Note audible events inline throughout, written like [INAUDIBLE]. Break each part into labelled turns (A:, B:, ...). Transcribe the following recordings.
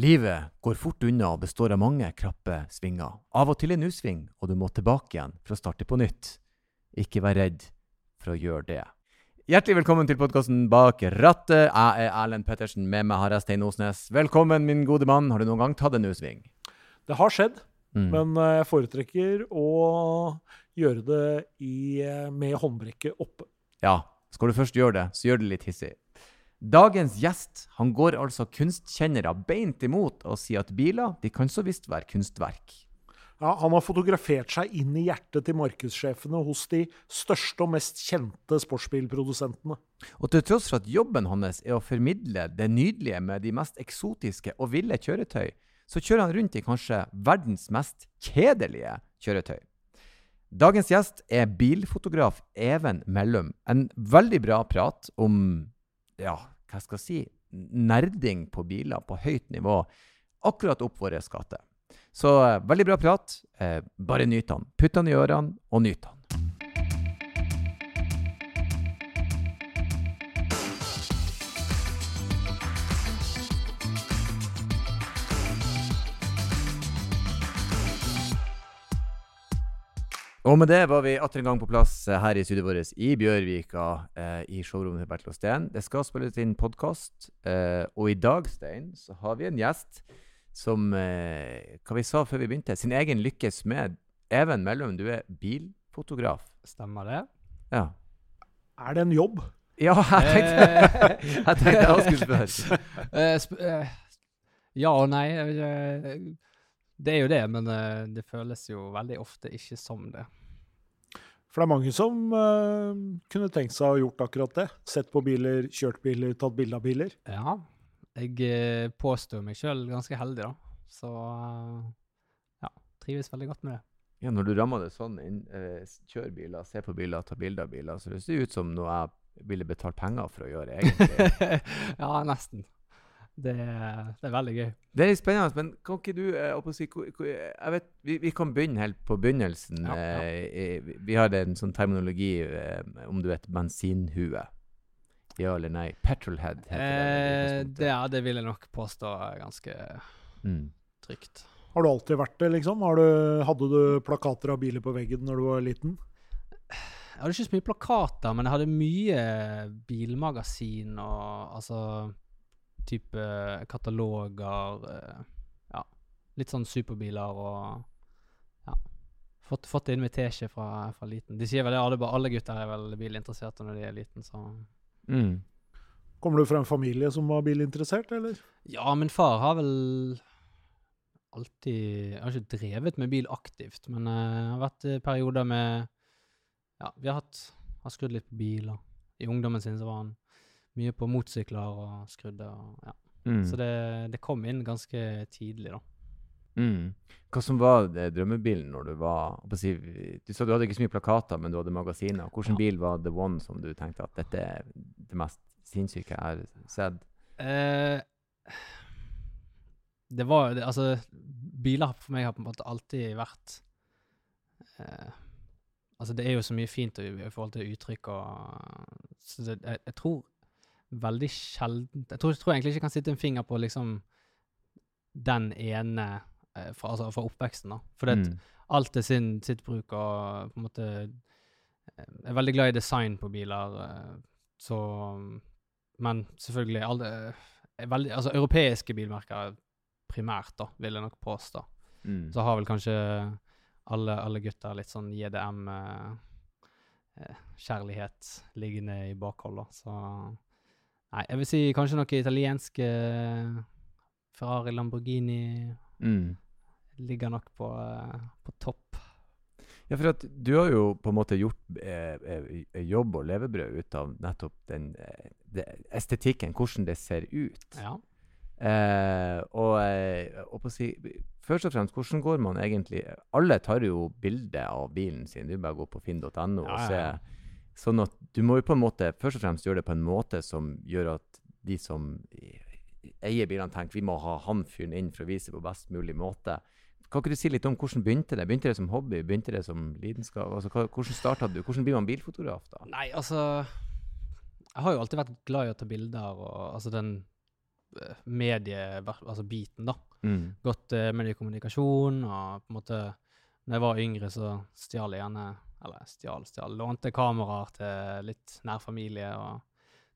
A: Livet går fort unna og består av mange krappe svinger. Av og til en U-sving, og du må tilbake igjen for å starte på nytt. Ikke vær redd for å gjøre det. Hjertelig velkommen til podkasten Bak rattet. Jeg er Erlend Pettersen. Med meg har jeg Stein Osnes. Velkommen, min gode mann. Har du noen gang tatt en U-sving?
B: Det har skjedd,
A: Mm.
B: men eh, jeg foretrekker å gjøre det i, eh, med håndbrekket oppe.
A: Ja, skal du først gjøre det, så gjør det litt hissig. Dagens gjest han går altså kunstkjennere beint imot og sier at biler de kan så visst være kunstverk.
B: Ja, han har fotografert seg inn i hjertet til markedssjefene hos de største og mest kjente sportsbilprodusentene.
A: Og til tross for at jobben hans er å formidle det nydelige med de mest eksotiske og ville kjøretøy, så kjører han rundt i kanskje verdens mest kjedelige kjøretøy. Dagens gjest er bilfotograf Even Mellum. En veldig bra prat om, ja, hva skal jeg si, nerding på biler på høyt nivå, akkurat opp våre skatter. Så eh, veldig bra prat. Eh, bare nyt den. Putt den i ørene, og nyt han. Og med det var vi atter en gang på plass eh, her i studioet vårt i Bjørvika, eh, i showrommet til Bertil og Steen. Det skal spilles inn podkast, eh, og i dag, Stein, så har vi en gjest som eh, Hva vi sa før vi begynte? Sin egen lykkes med. Even Mellum, du er bilfotograf.
C: Stemmer det?
A: Ja.
B: Er det en jobb?
A: Ja, jeg tenkte [LAUGHS] jeg tenkte jeg skulle spørre. [LAUGHS]
C: Eh, eh, ja og nei. jeg ikke, Det er jo det, men eh, det føles jo veldig ofte ikke som det.
B: For det er mange som uh, kunne tenkt seg å ha gjort akkurat det. Sett på biler, kjørt biler, tatt bilde av biler.
C: Ja. Jeg eh, påstår meg sjøl ganske heldig, da. Så uh, ja, trives veldig godt med det.
A: Ja, når du rammer det sånn inn, uh, kjør biler, se på biler, ta bilder av biler, så det ser ut som noe jeg ville betalt penger for å gjøre, egentlig. [LAUGHS]
C: ja, nesten. Det, det er veldig gøy.
A: Det er spennende, men kan ikke du eh, jeg vet, vi, vi kan begynne helt på begynnelsen.
C: Ja, ja.
A: eh, vi- har en sånn terminologi eh, om du vet bensinhue. Ja eller nei? Petrolhead heter det.
C: Eh, det, ja, det vil jeg nok påstå er ganske
A: Mm.
C: trygt.
B: Har du alltid vært det, liksom? Har du, hadde du plakater av biler på veggen når du var liten?
C: Jeg hadde ikke så mye plakater, men jeg hadde mye bilmagasin og altså type kataloger. eh, Ja, litt sånn superbiler og ja. Fått, fått det inn med teskje fra, fra liten. De sier vel det, alle, alle gutter er vel bilinteresserte når de er liten, så
A: Mm.
B: Kommer du fra en familie som var bilinteressert, eller?
C: Ja, min far har vel alltid Jeg har ikke drevet med bil aktivt, men det uh, har vært eh, perioder med Ja, vi har hatt har skrudd litt på biler. I ungdommen sin så var han mye på motsykler og skrudde og ja.
A: Mm.
C: Så det, det kom inn ganske tidlig, da.
A: Mm. Hva som var det, drømmebilen når du var si, Du sa du hadde ikke så mye plakater, men du hadde magasiner. Hvilken
C: Ja.
A: bil var the one som du tenkte at dette er det mest sinnssyke jeg har sett?
C: Eh, det var det, Altså, biler for meg har på en måte alltid vært eh, Altså, det er jo så mye fint i, i forhold til uttrykk og Så det, jeg, jeg tror veldig sjeldent jeg tror, tror egentlig ikke jeg kan sitte en finger på liksom den ene eh, fra, altså, fra oppveksten, da. For
A: Mm.
C: alt er sin, sitt bruk, og på en måte eh, Jeg er veldig glad i design på biler, eh, så Men selvfølgelig alle er veldig, Altså, europeiske bilmerker primært, da, vil jeg nok påstå.
A: Mm.
C: Så har vel kanskje alle, alle gutter litt sånn JDM-kjærlighet liggende i bakhold, da. Så Nei, jeg vil si kanskje noe italiensk eh, Ferrari Lamborghini
A: Mm.
C: ligger nok på, eh, på topp.
A: Ja, for at du har jo på en måte gjort eh, eh, jobb og levebrød ut av nettopp den de, estetikken, hvordan det ser ut.
C: Ja.
A: Eh, og, og si, først og fremst, hvordan går man egentlig Alle tar jo bilde av bilen sin. Du bare går på finn.no og
C: Ja, og
A: ser. Sånn at du må jo på en måte først og fremst gjøre det på en måte som gjør at de som eier bilene, tenker vi må ha han fyren inn for å vise på best mulig måte. Kan ikke du si litt om hvordan begynte det? Begynte det som hobby? Begynte det som lidenskap? Altså, hvordan starta du? Hvordan blir man bilfotograf, da?
C: Nei, altså Jeg har jo alltid vært glad i å ta bilder, og altså den mediebiten. Altså biten, da.
A: Mm.
C: Godt eh, mediekommunikasjon, og på en måte Når jeg var yngre, så stjal jeg gjerne Eller stjal, stjal. Lånte kameraer til litt nær familie, og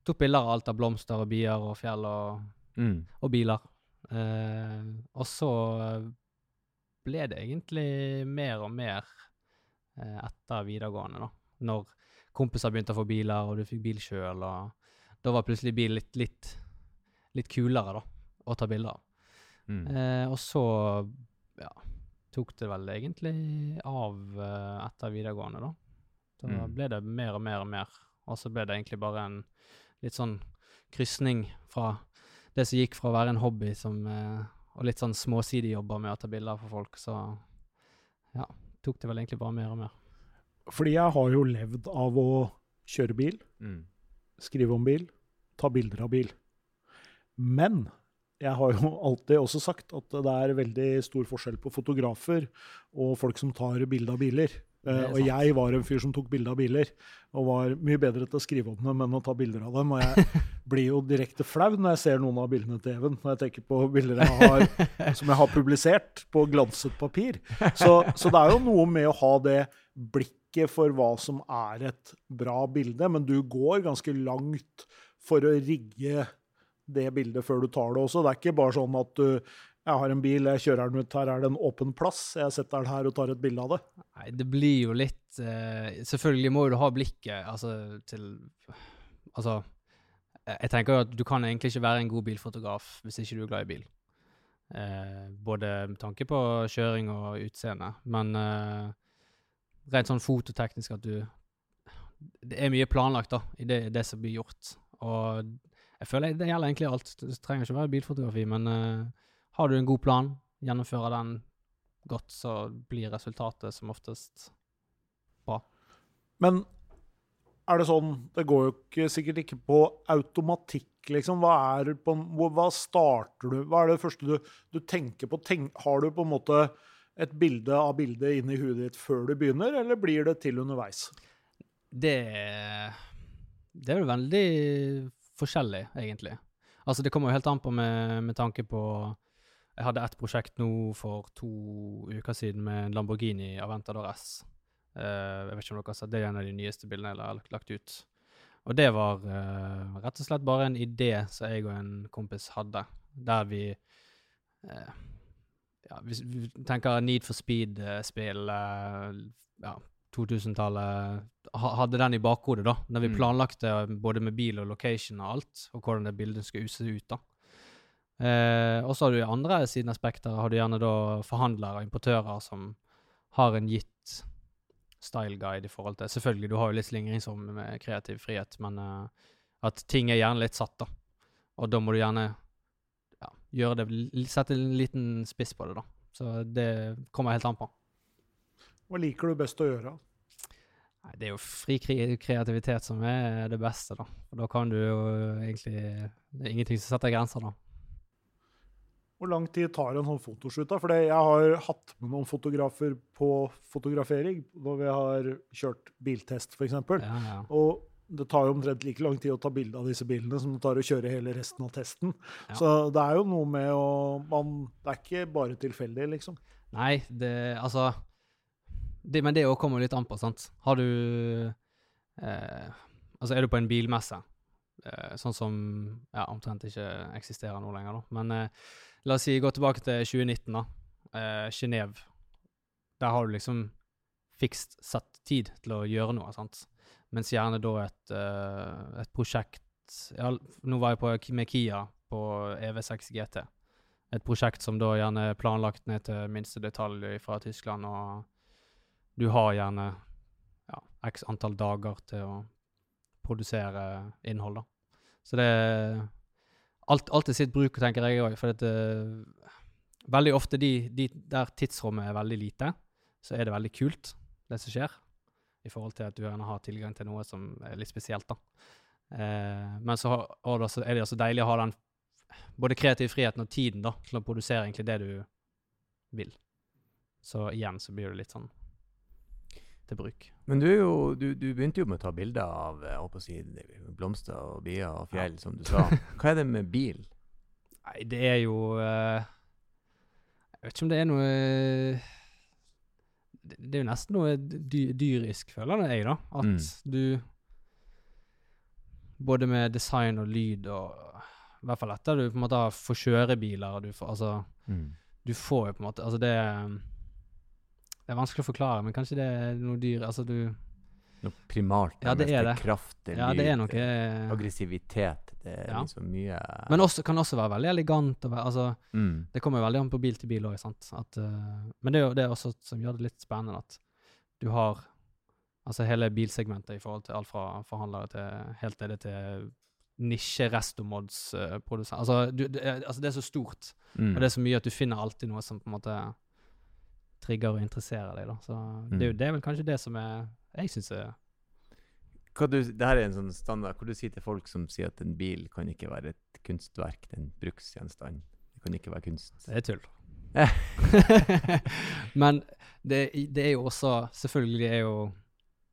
C: tok bilder av alt av blomster og bier og fjell og,
A: Mm.
C: og biler. Eh, og så ble det egentlig mer og mer eh, etter videregående, da. Når kompiser begynte å få biler, og du fikk bil sjøl, og da var plutselig bil litt, litt, litt kulere, da, å ta bilder av.
A: Mm.
C: Eh, og så ja, tok det vel egentlig av eh, etter videregående, da. Da
A: Mm.
C: ble det mer og mer og mer. Og så ble det egentlig bare en litt sånn krysning fra det som gikk fra å være en hobby som, eh, og litt sånn småsidige jobber med å ta bilder for folk, så ja, tok det vel egentlig bare mer og mer.
B: Fordi jeg har jo levd av å kjøre bil,
A: Mm.
B: skrive om bil, ta bilder av bil. Men jeg har jo alltid også sagt at det er veldig stor forskjell på fotografer og folk som tar bilde av biler.
C: Er
B: Eh, og jeg var en fyr som tok bilde av biler, og var mye bedre til å skrive om dem enn å ta bilder av dem. Og jeg [LAUGHS] blir jo direkte flau når jeg ser noen av bildene til Even, når jeg tenker på bilder jeg har, [LAUGHS] som jeg har publisert på glanset papir. Så, så det er jo noe med å ha det blikket for hva som er et bra bilde, men du går ganske langt for å rigge det bildet før du tar det også. Det er ikke bare sånn at du jeg har en bil, jeg kjører den ut, her er det en åpen plass, jeg setter den her og tar et bilde av det.
C: Nei, det blir jo litt uh, Selvfølgelig må du ha blikket altså, til Altså, eh, jeg tenker jo at du kan egentlig ikke være en god bilfotograf hvis ikke du er glad i bil. Uh, både med tanke på kjøring og utseende, men uh, rent sånn fototeknisk at du Det er mye planlagt, da, i det, det som blir gjort. Og jeg føler det gjelder egentlig alt. Det trenger ikke være bilfotografi, men uh, har du en god plan, gjennomfører den godt, så blir resultatet som oftest bra.
B: Men er det sånn Det går jo ikke, sikkert ikke på automatikk, liksom. Hva er på, hva starter du Hva er det første du, du tenker på? Tenk, har du på en måte et bilde av bildet inni huet ditt før du begynner, eller blir det til underveis?
C: Det Det er vel veldig forskjellig, egentlig. Altså, det kommer jo helt an på med, med tanke på Jeg hadde et prosjekt nå for to uker siden med en Lamborghini Aventador S. Uh, jeg vet ikke om dere har sett det, er en av de nyeste bildene jeg har lagt- ut. Og det var uh, rett og slett bare en idé som jeg og en kompis hadde, der vi uh, ja, vi tenker Need for Speed-spill, ja, 2000-tallet Hadde den i bakhodet, da, når vi
A: Mm.
C: planlagte både med bil og location og alt, og hvordan det bildet skulle se ut, da. Eh, og så har du i andre siden aspekter har du gjerne da forhandlere og importører som har en gitt style guide i forhold til Selvfølgelig, du har jo litt slingringsrom med kreativ frihet, men eh, at ting er gjerne litt satt, da. Og da må du gjerne ja, gjøre det Sette en liten spiss på det, da. Så det kommer helt an på.
B: Hva liker du best å gjøre?
C: Nei, det er jo fri kreativitet som er det beste, da. Og da kan du jo egentlig Det er ingenting som setter grenser, da.
B: Hvor lang tid tar en sånn fotoshoot? da? For jeg har hatt med noen fotografer på fotografering når vi har kjørt biltest, f.eks.
C: Ja, ja.
B: Og det tar jo omtrent like lang tid å ta bilde av disse bilene som det tar å kjøre hele resten av testen.
C: Ja.
B: Så det er jo noe med å man, Det er ikke bare tilfeldig, liksom.
C: Nei, det Altså det, Men det òg kommer litt an på, sant. Har du eh, Altså, er du på en bilmesse, eh, sånn som ja, omtrent ikke eksisterer nå lenger, da. Men eh, la oss si gå tilbake til 2019, da. Eh, Genéve. Der har du liksom fikst satt tid til å gjøre noe, sant. Mens gjerne da et, eh, et prosjekt ja, Nå var jeg på, med Kia på EV6 GT. Et prosjekt som da gjerne er planlagt ned til minste detalj fra Tyskland, og du har gjerne ja, x antall dager til å produsere innhold, da. Så det er alt, alt sitt bruk, tenker jeg òg. For det, eh, veldig ofte de, de der tidsrommet er veldig lite, så er det veldig kult, det som skjer. I forhold til at du gjerne har tilgang til noe som er litt spesielt, da. Eh, men så, har- så er det også deilig å ha den både kreativ friheten og tiden da, til å produsere egentlig det du vil. Så igjen så blir det litt sånn til bruk.
A: Men du, er jo, du, du begynte jo med å ta bilder av jeg å si, blomster og bier og fjell, som du sa. [LAUGHS] Hva er det med bil?
C: Nei, det er jo eh, Jeg vet ikke om det er noe eh, det, det er jo nesten noe dy dyrisk, føler jeg, da. At
A: Mm.
C: du Både med design og lyd og I hvert fall etter du på en måte får kjøre biler. Du får, altså,
A: Mm.
C: du får jo på en måte Altså, det Det er vanskelig å forklare, men kanskje det er noe dyr Altså, du
A: Noe primalt.
C: Ja, det er det.
A: Kraft, det
C: Ja, det er noe
A: er
C: eh,
A: Aggressivitet. Det er
C: Ja.
A: liksom mye
C: Men også, kan også være veldig elegant. Være, altså,
A: mm.
C: Det kommer veldig an på bil til bil òg, sant. At, eh, men det er jo det er også som gjør det litt spennende, at du har altså hele bilsegmentet i forhold til alt fra forhandlere til helt nede til nisje-restomods-produsent. altså, det er- altså, det er så stort,
A: Mm.
C: og det er så mye at du finner alltid noe som på en måte trigger og interesserer deg. da. Så det,
A: Mm.
C: det er vel kanskje det som er jeg syns er
A: Hva du, det her er en sånn standard hvor du sier til folk som sier at en bil kan ikke være et kunstverk, det er en bruksgjenstand. Det kan ikke være kunst.
C: Det er tull. [LAUGHS] Men det, det er jo også Selvfølgelig er jo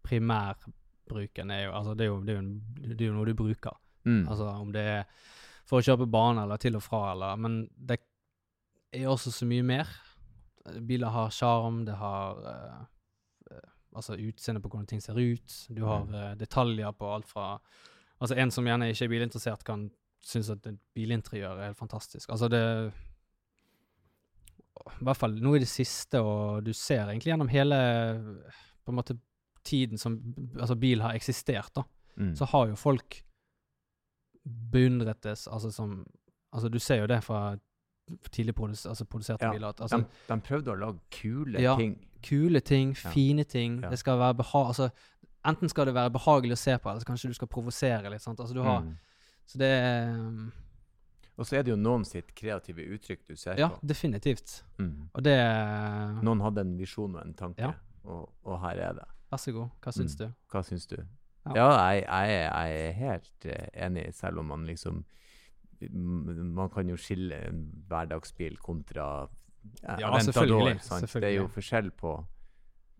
C: primærbruken er jo, altså det, er jo, det, er en, det er jo noe du bruker.
A: Mm.
C: Altså om det er for å kjøre på bane eller til og fra, eller Men det er også så mye mer. Biler har sjarm, det har eh, altså utseende på hvordan ting ser ut. Du har eh, detaljer på alt fra Altså en som gjerne ikke er bilinteressert, kan synes at bilinteriør er helt fantastisk. Altså det I hvert fall nå i det siste, og du ser egentlig gjennom hele på en måte tiden som altså bil har eksistert, da
A: Mm.
C: så har jo folk beundret det altså som Altså du ser jo det fra tidlig produs altså produserte
A: Ja,
C: biler. At, altså,
A: de, de prøvde å lage kule
C: Ja.
A: ting.
C: kule ting,
A: Ja.
C: fine ting.
A: Ja.
C: Det skal være beha altså, enten skal det være behagelig å se på, eller så kanskje du skal provosere litt. sant? Altså du har
A: Mm.
C: Så det um,
A: Og så er det jo noen sitt kreative uttrykk du ser
C: Ja,
A: på.
C: definitivt.
A: Mm.
C: Og det
A: Noen hadde en visjon og en tanke,
C: Ja.
A: og, og her er det.
C: Vær så god. Hva syns
A: Mm.
C: du?
A: Hva syns du?
C: Ja.
A: Ja, jeg, jeg, jeg er helt eh, enig, selv om man liksom Man kan jo skille en hverdagsbil kontra ja,
C: Ja, selvfølgelig,
A: sant? Det er jo forskjell på,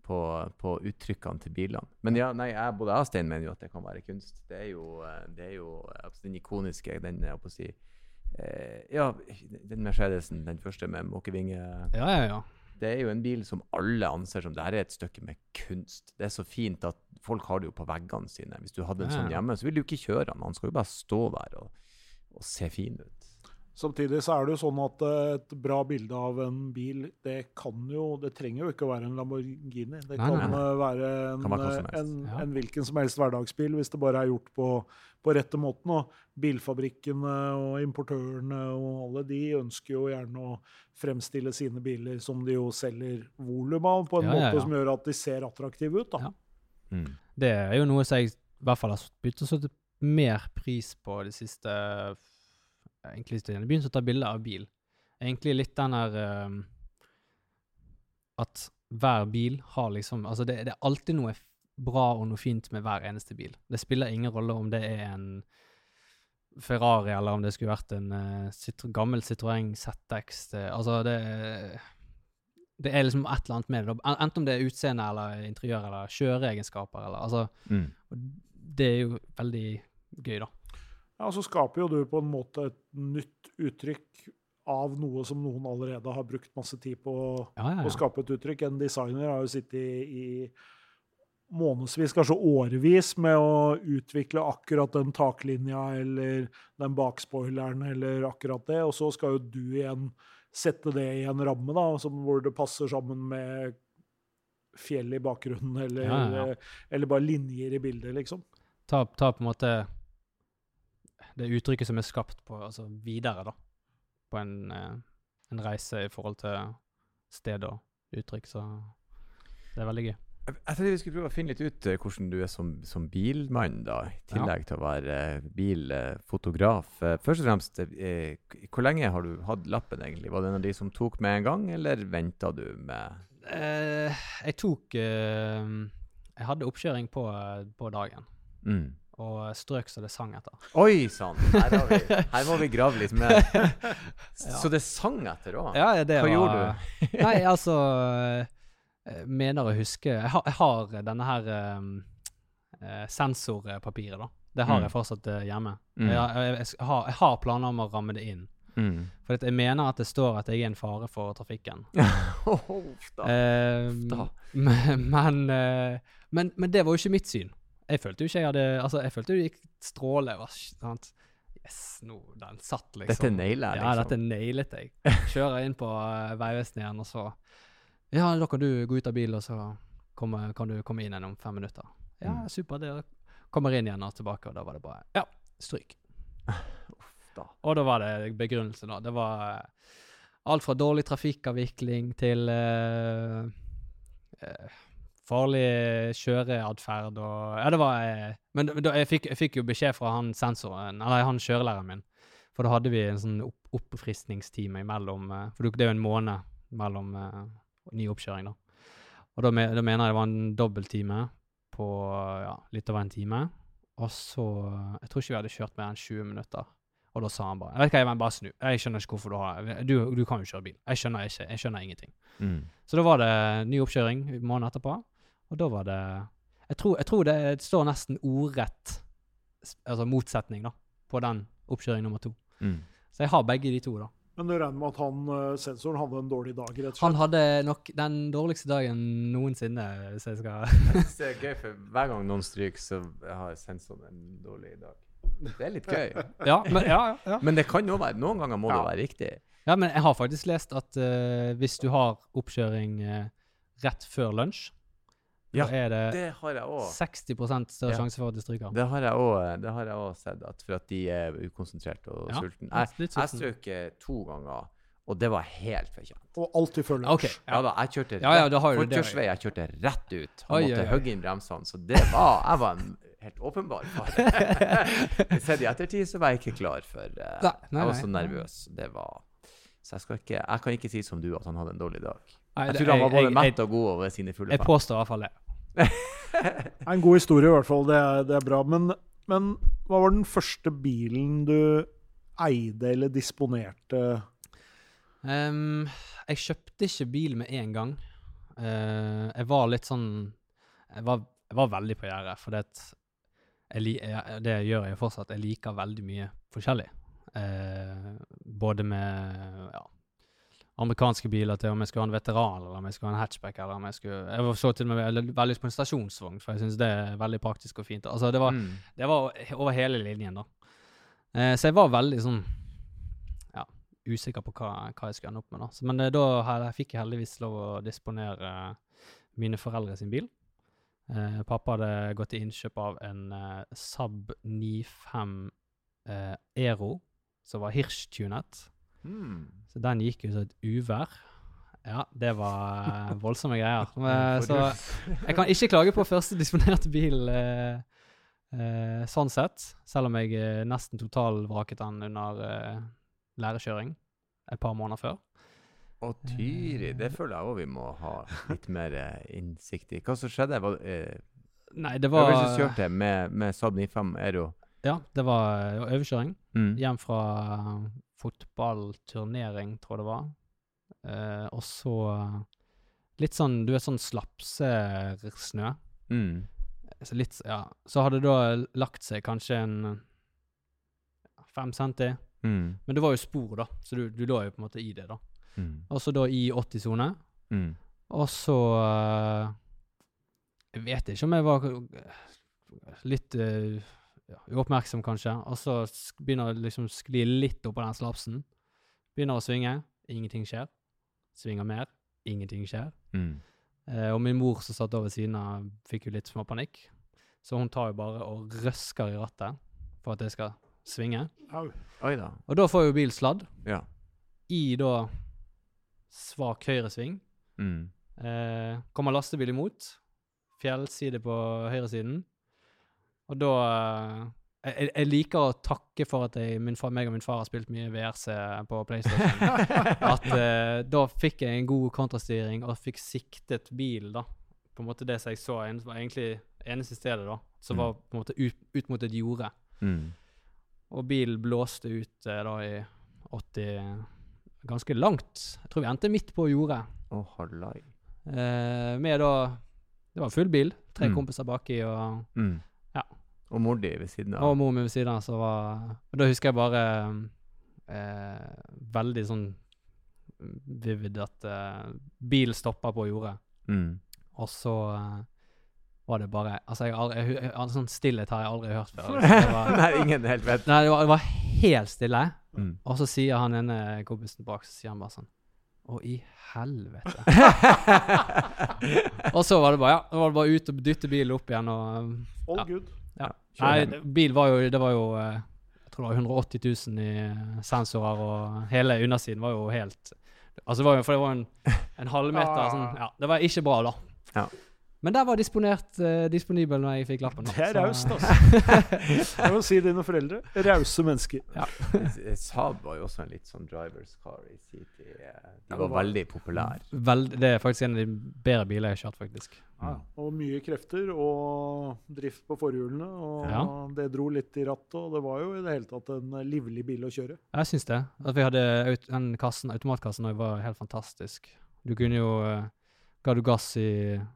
A: på, på uttrykkene til bilene. Men ja, nei, jeg, både jeg og Stein mener jo at det kan være kunst. Det er jo, det er jo eh, altså, den ikoniske, den jeg på å si eh, Ja, den Mercedesen, den første med måkevinge
C: Ja, ja, ja.
A: det er jo en bil som alle anser som det her er et stykke med kunst. Det er så fint at folk har det jo på veggene sine. Hvis du hadde en
C: Ja,
A: sånn hjemme, så ville du ikke kjøre den. Han skal jo bare stå der og, og se fin ut.
B: Samtidig så er det jo sånn at eh, et bra bilde av en bil, det kan jo Det trenger jo ikke å være en Lamborghini. Det
C: Nei,
B: kan
C: nei, nei.
B: eh, være en,
A: Kan være
B: eh, en,
C: Ja.
B: en hvilken som helst hverdagsbil, hvis det bare er gjort på, på rette måten. Og bilfabrikkene og importørene og alle de ønsker jo gjerne å fremstille sine biler som de jo selger volum av, på en
C: Ja,
B: måte
C: ja.
B: som gjør at de ser attraktive ut. da.
C: Ja.
A: Mm.
C: Det er jo noe som jeg i hvert fall har begynt å sette mer pris på de siste egentlig jeg begynte å ta bilder av bil. Egentlig litt den der um, At hver bil har liksom Altså, det, det er alltid noe bra og noe fint med hver eneste bil. Det spiller ingen rolle om det er en Ferrari, eller om det skulle vært en uh, Citro, gammel Citroën ZX. Det, altså, det Det er liksom et eller annet med det. Enten om det er utseende eller interiør eller kjøreegenskaper eller Altså,
A: Mm.
C: Og det er jo veldig gøy, da.
B: Ja, Så skaper jo du på en måte et nytt uttrykk av noe som noen allerede har brukt masse tid på å
C: Ja, ja,
B: å skape et uttrykk. En designer har jo sittet i, i månedsvis, kanskje årevis, med å utvikle akkurat den taklinja eller den bakspoileren eller akkurat det, og så skal jo du igjen sette det i en ramme da, som, hvor det passer sammen med fjell i bakgrunnen, eller,
C: Ja, ja, ja.
B: eller bare linjer i bildet, liksom.
C: Ta, ta på en måte det uttrykket som er skapt på, altså videre, da. På en, eh, en reise i forhold til sted og uttrykk, så det er veldig gøy.
A: Jeg tenkte vi skulle prøve å finne litt ut eh, hvordan du er som, som bilmann, da, i tillegg til å være eh, bilfotograf. Først og fremst, hvor lenge har du hatt lappen, egentlig? Var det en av de som tok med en gang, eller venta du med
C: jeg tok Jeg hadde oppkjøring på, på dagen,
A: mm.
C: og strøk så det sang etter.
A: Oi sann! Her, vi- [LAUGHS] her må vi grave litt mer. Så det sang etter òg?
C: Ja, det
A: Hva
C: var
A: gjorde du?
C: Nei, [LAUGHS] altså Jeg mener å huske Jeg har, jeg har denne her eh, eh, sensorpapiret, da. Det har
A: Mm.
C: jeg fortsatt eh, hjemme.
A: Mm.
C: Jeg, jeg, har, jeg har planer om å ramme det inn.
A: Mm.
C: For jeg mener at det står at jeg er en fare for trafikken. [LAUGHS]
A: Uff da.
C: Ehm,
A: da.
C: men, men, eh, men, men det var jo ikke mitt syn. Jeg følte jo ikke jeg hadde Altså, jeg følte det gikk stråle. jeg var ikke sant? Yes, nå, den satt, liksom.
A: Dette nailet jeg, liksom.
C: Ja, dette nailet jeg. [LAUGHS] Kjører inn på uh, Vegvesenet igjen, og så Ja, da kan du gå ut av bilen, og så komme, kan du komme inn igjen om fem minutter. Ja,
A: Mm.
C: supert. Det kommer inn igjen og tilbake, og da var det bare Ja, stryk. [LAUGHS]
A: da.
C: Og da var det begrunnelse, da. Det var uh, alt fra dårlig trafikkavvikling til uh, farlig kjøreatferd og Ja, det var eh, Men da, jeg, fikk, jeg fikk jo beskjed fra han sensoren, eller han kjørelæreren min, for da hadde vi en sånn opp, oppfriskningstime imellom eh, For det er jo en måned mellom eh, ny oppkjøring, da. Og da, da mener jeg det var en dobbelttime på ja, litt over en time. Og så Jeg tror ikke vi hadde kjørt mer enn 20 minutter. Og da sa han bare Jeg vet hva, jeg bare snu. Jeg skjønner ikke hvorfor du har Du, du kan jo kjøre bil. Jeg skjønner ikke. Jeg skjønner ingenting.
A: Mm.
C: Så da var det ny oppkjøring måneden etterpå, og da var det Jeg tror, jeg tror det står nesten ordrett altså motsetning da, på den oppkjøring nummer to.
A: Mm.
C: Så jeg har begge de to, da.
B: Men du regner med at han, eh, sensoren hadde en dårlig dag, rett og slett?
C: Han hadde nok den dårligste dagen noensinne, hvis jeg skal [LAUGHS]
A: Det [LAUGHS] er gøy, for hver gang noen stryker, så har sensoren en dårlig dag. Det er litt gøy. [LAUGHS]
C: Ja, men, ja, ja, ja.
A: Men det kan jo være Noen ganger må det være riktig.
C: ja, men jeg har faktisk lest at uh, hvis du har oppkjøring uh, rett før lunsj,
A: Ja,
C: da er det,
A: Det har jeg også.
C: 60 større
A: Ja.
C: sjanse for at du stryker.
A: Det har jeg også- det har jeg òg sett, at for at de er ukonsentrerte og
C: Ja,
A: sultne. Jeg, jeg strøk eh, to ganger, og det var helt fortjent.
B: Og alltid før lunsj.
C: Okay,
A: Ja da, jeg kjørte
C: Ja, ja, det-
A: forkjørsvei, jeg kjørte rett ut.
C: Han
A: måtte hogge inn bremsene, så det var Jeg var en helt åpenbar fare. [LAUGHS] Sett i ettertid så var jeg ikke klar for uh,
C: Nei, nei,
A: Jeg var så nervøs. Det var Så jeg, skal ikke, jeg kan ikke si som du at han hadde en dårlig dag.
C: Nei,
A: Jeg tror han var både mett og god over sine fulle
C: jeg påstår i hvert fall det.
B: Det [LAUGHS] er en god historie, i hvert fall. Det er, det er bra. Men, men hva var den første bilen du eide eller disponerte?
C: Um, jeg kjøpte ikke bil med en gang. Uh, jeg var litt sånn Jeg var, jeg var veldig på gjerdet, for det, det gjør jeg fortsatt. Jeg liker veldig mye forskjellig. Uh, både med ja, amerikanske biler til om jeg skulle ha en veteran, eller om jeg skulle ha en hatchback, eller om jeg skulle Jeg så til og med veldig på en stasjonsvogn, for jeg syns det er veldig praktisk og fint. Altså, det var,
A: Mm.
C: det var over hele linjen, da. Eh, så jeg var veldig sånn ja, usikker på hva, hva jeg skulle ende opp med. da. Så, men eh, da jeg fikk jeg heldigvis lov å disponere mine foreldre sin bil. Eh, pappa hadde gått til innkjøp av en eh, Saab 95 eh, Aero, som var Hirsch-tunet.
A: Mm.
C: Så den gikk jo som et uvær. Ja, det var eh, [LAUGHS] voldsomme greier. Men, så jeg kan ikke klage på første disponerte bil eh, eh, sånn sett, selv om jeg eh, nesten totalvraket den under eh, lærekjøring et par måneder før.
A: Å, Tyri, det føler jeg òg vi må ha litt mer eh, innsikt i. Hva som skjedde? Var, eh,
C: Nei, det var
A: Øvelseskjørte med, med Saab 95 Aero.
C: Ja, det var eh, overkjøring.
A: Mm.
C: Hjem fra fotballturnering, tror jeg det var. Eh, og så litt sånn, du vet, sånn slapsesnø.
A: Mm.
C: Så litt, ja. Så hadde det da lagt seg kanskje en fem centi.
A: Mm.
C: Men det var jo spor, da, så du, du lå jo på en måte i det, da.
A: Mm.
C: Og så da i 80-sone.
A: Mm.
C: Og så eh, Jeg vet ikke om jeg var eh, litt eh, ja, uoppmerksom, kanskje. Og så begynner jeg liksom skli litt oppå den slapsen. Begynner å svinge. Ingenting skjer. Svinger mer. Ingenting skjer.
A: Mm.
C: Eh, og min mor som satt over siden av, fikk jo litt småpanikk. Så hun tar jo bare og røsker i rattet for at jeg skal svinge.
B: Au.
A: Oi da.
C: Og da får jo bil sladd
A: Ja.
C: i da svak høyresving.
A: Mm.
C: Eh, kommer lastebil imot. Fjellside på høyresiden. Og da eh, jeg, jeg liker å takke for at jeg, min far, meg og min far har spilt mye VRC på PlayStation. [LAUGHS] at eh, da fikk jeg en god kontrastyring og fikk siktet bil, da. På en måte det som jeg så, var egentlig eneste stedet, da. Som
A: Mm.
C: var på en måte ut, ut mot et jorde.
A: Mm.
C: Og bilen blåste ut eh, da i 80 Ganske langt. Jeg tror vi endte midt på jordet.
A: Oh.
C: Eh, med da Det var full bil. Tre
A: Mm.
C: kompiser baki og,
A: Mm. Og mor di ved siden av.
C: og mor mi ved siden av. Så var, og da husker jeg bare eh, veldig sånn vivid at eh, bil stoppa på jordet.
A: Mm.
C: Og så eh, var det bare Altså, jeg aldri, jeg, jeg, jeg, sånn stillhet har jeg aldri hørt før. Var, [LAUGHS]
A: Nei, ingen helt vet.
C: nei, det var, det var helt stille.
A: Mm.
C: Og så sier han ene kompisen bak, så sier han bare sånn Å, i helvete. [LAUGHS] og så var det bare ja, da var det bare ut og dytte bilen opp igjen og
B: All
C: Ja.
B: good.
C: Ja. Nei, bil var jo Det var jo eh, Jeg tror det var 180 000 i eh, sensorer, og hele undersiden var jo helt Altså, det var jo For det var en, en halvmeter
B: Ah.
C: sånn Ja, det var ikke bra, da.
A: Ja.
C: Men der var disponert uh, disponibel når jeg fikk lappen.
B: Det er raust, altså. [LAUGHS] Jeg må si dine foreldre. Rause mennesker.
A: Saab var jo også en litt sånn drivers car i sin tid. eh, De var
B: det var-
A: veldig populære.
C: Vel, det er faktisk en av de bedre biler jeg har kjørt, faktisk.
B: Ja, og mye krefter og drift på forhjulene. Og
C: Ja.
B: det dro litt i rattet, og det var jo i det hele tatt en livlig bil å kjøre.
C: Jeg syns det. At vi hadde aut den kassen, automatkassen òg, var helt fantastisk. Du kunne jo eh, Ga du gass i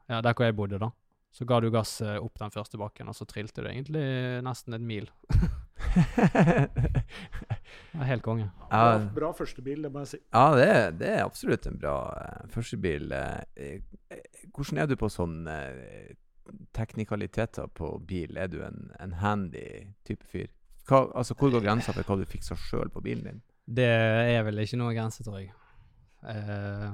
C: Ja, der hvor jeg bodde, da. Så ga du gass eh, opp den første bakken, og så trilte du egentlig nesten en mil. [LAUGHS] Det var helt konge.
B: Bra,
A: Ja,
B: bra førstebil, det må jeg si.
A: ja det, er- det er absolutt en bra uh, førstebil. eh, eh, hvordan er du på sånn uh, teknikaliteter på bil? Er du en, en handy type fyr? Hva, altså, hvor går grensa for hva du fikser sjøl på bilen din?
C: Det er vel ikke noe grense, tror jeg. Eh,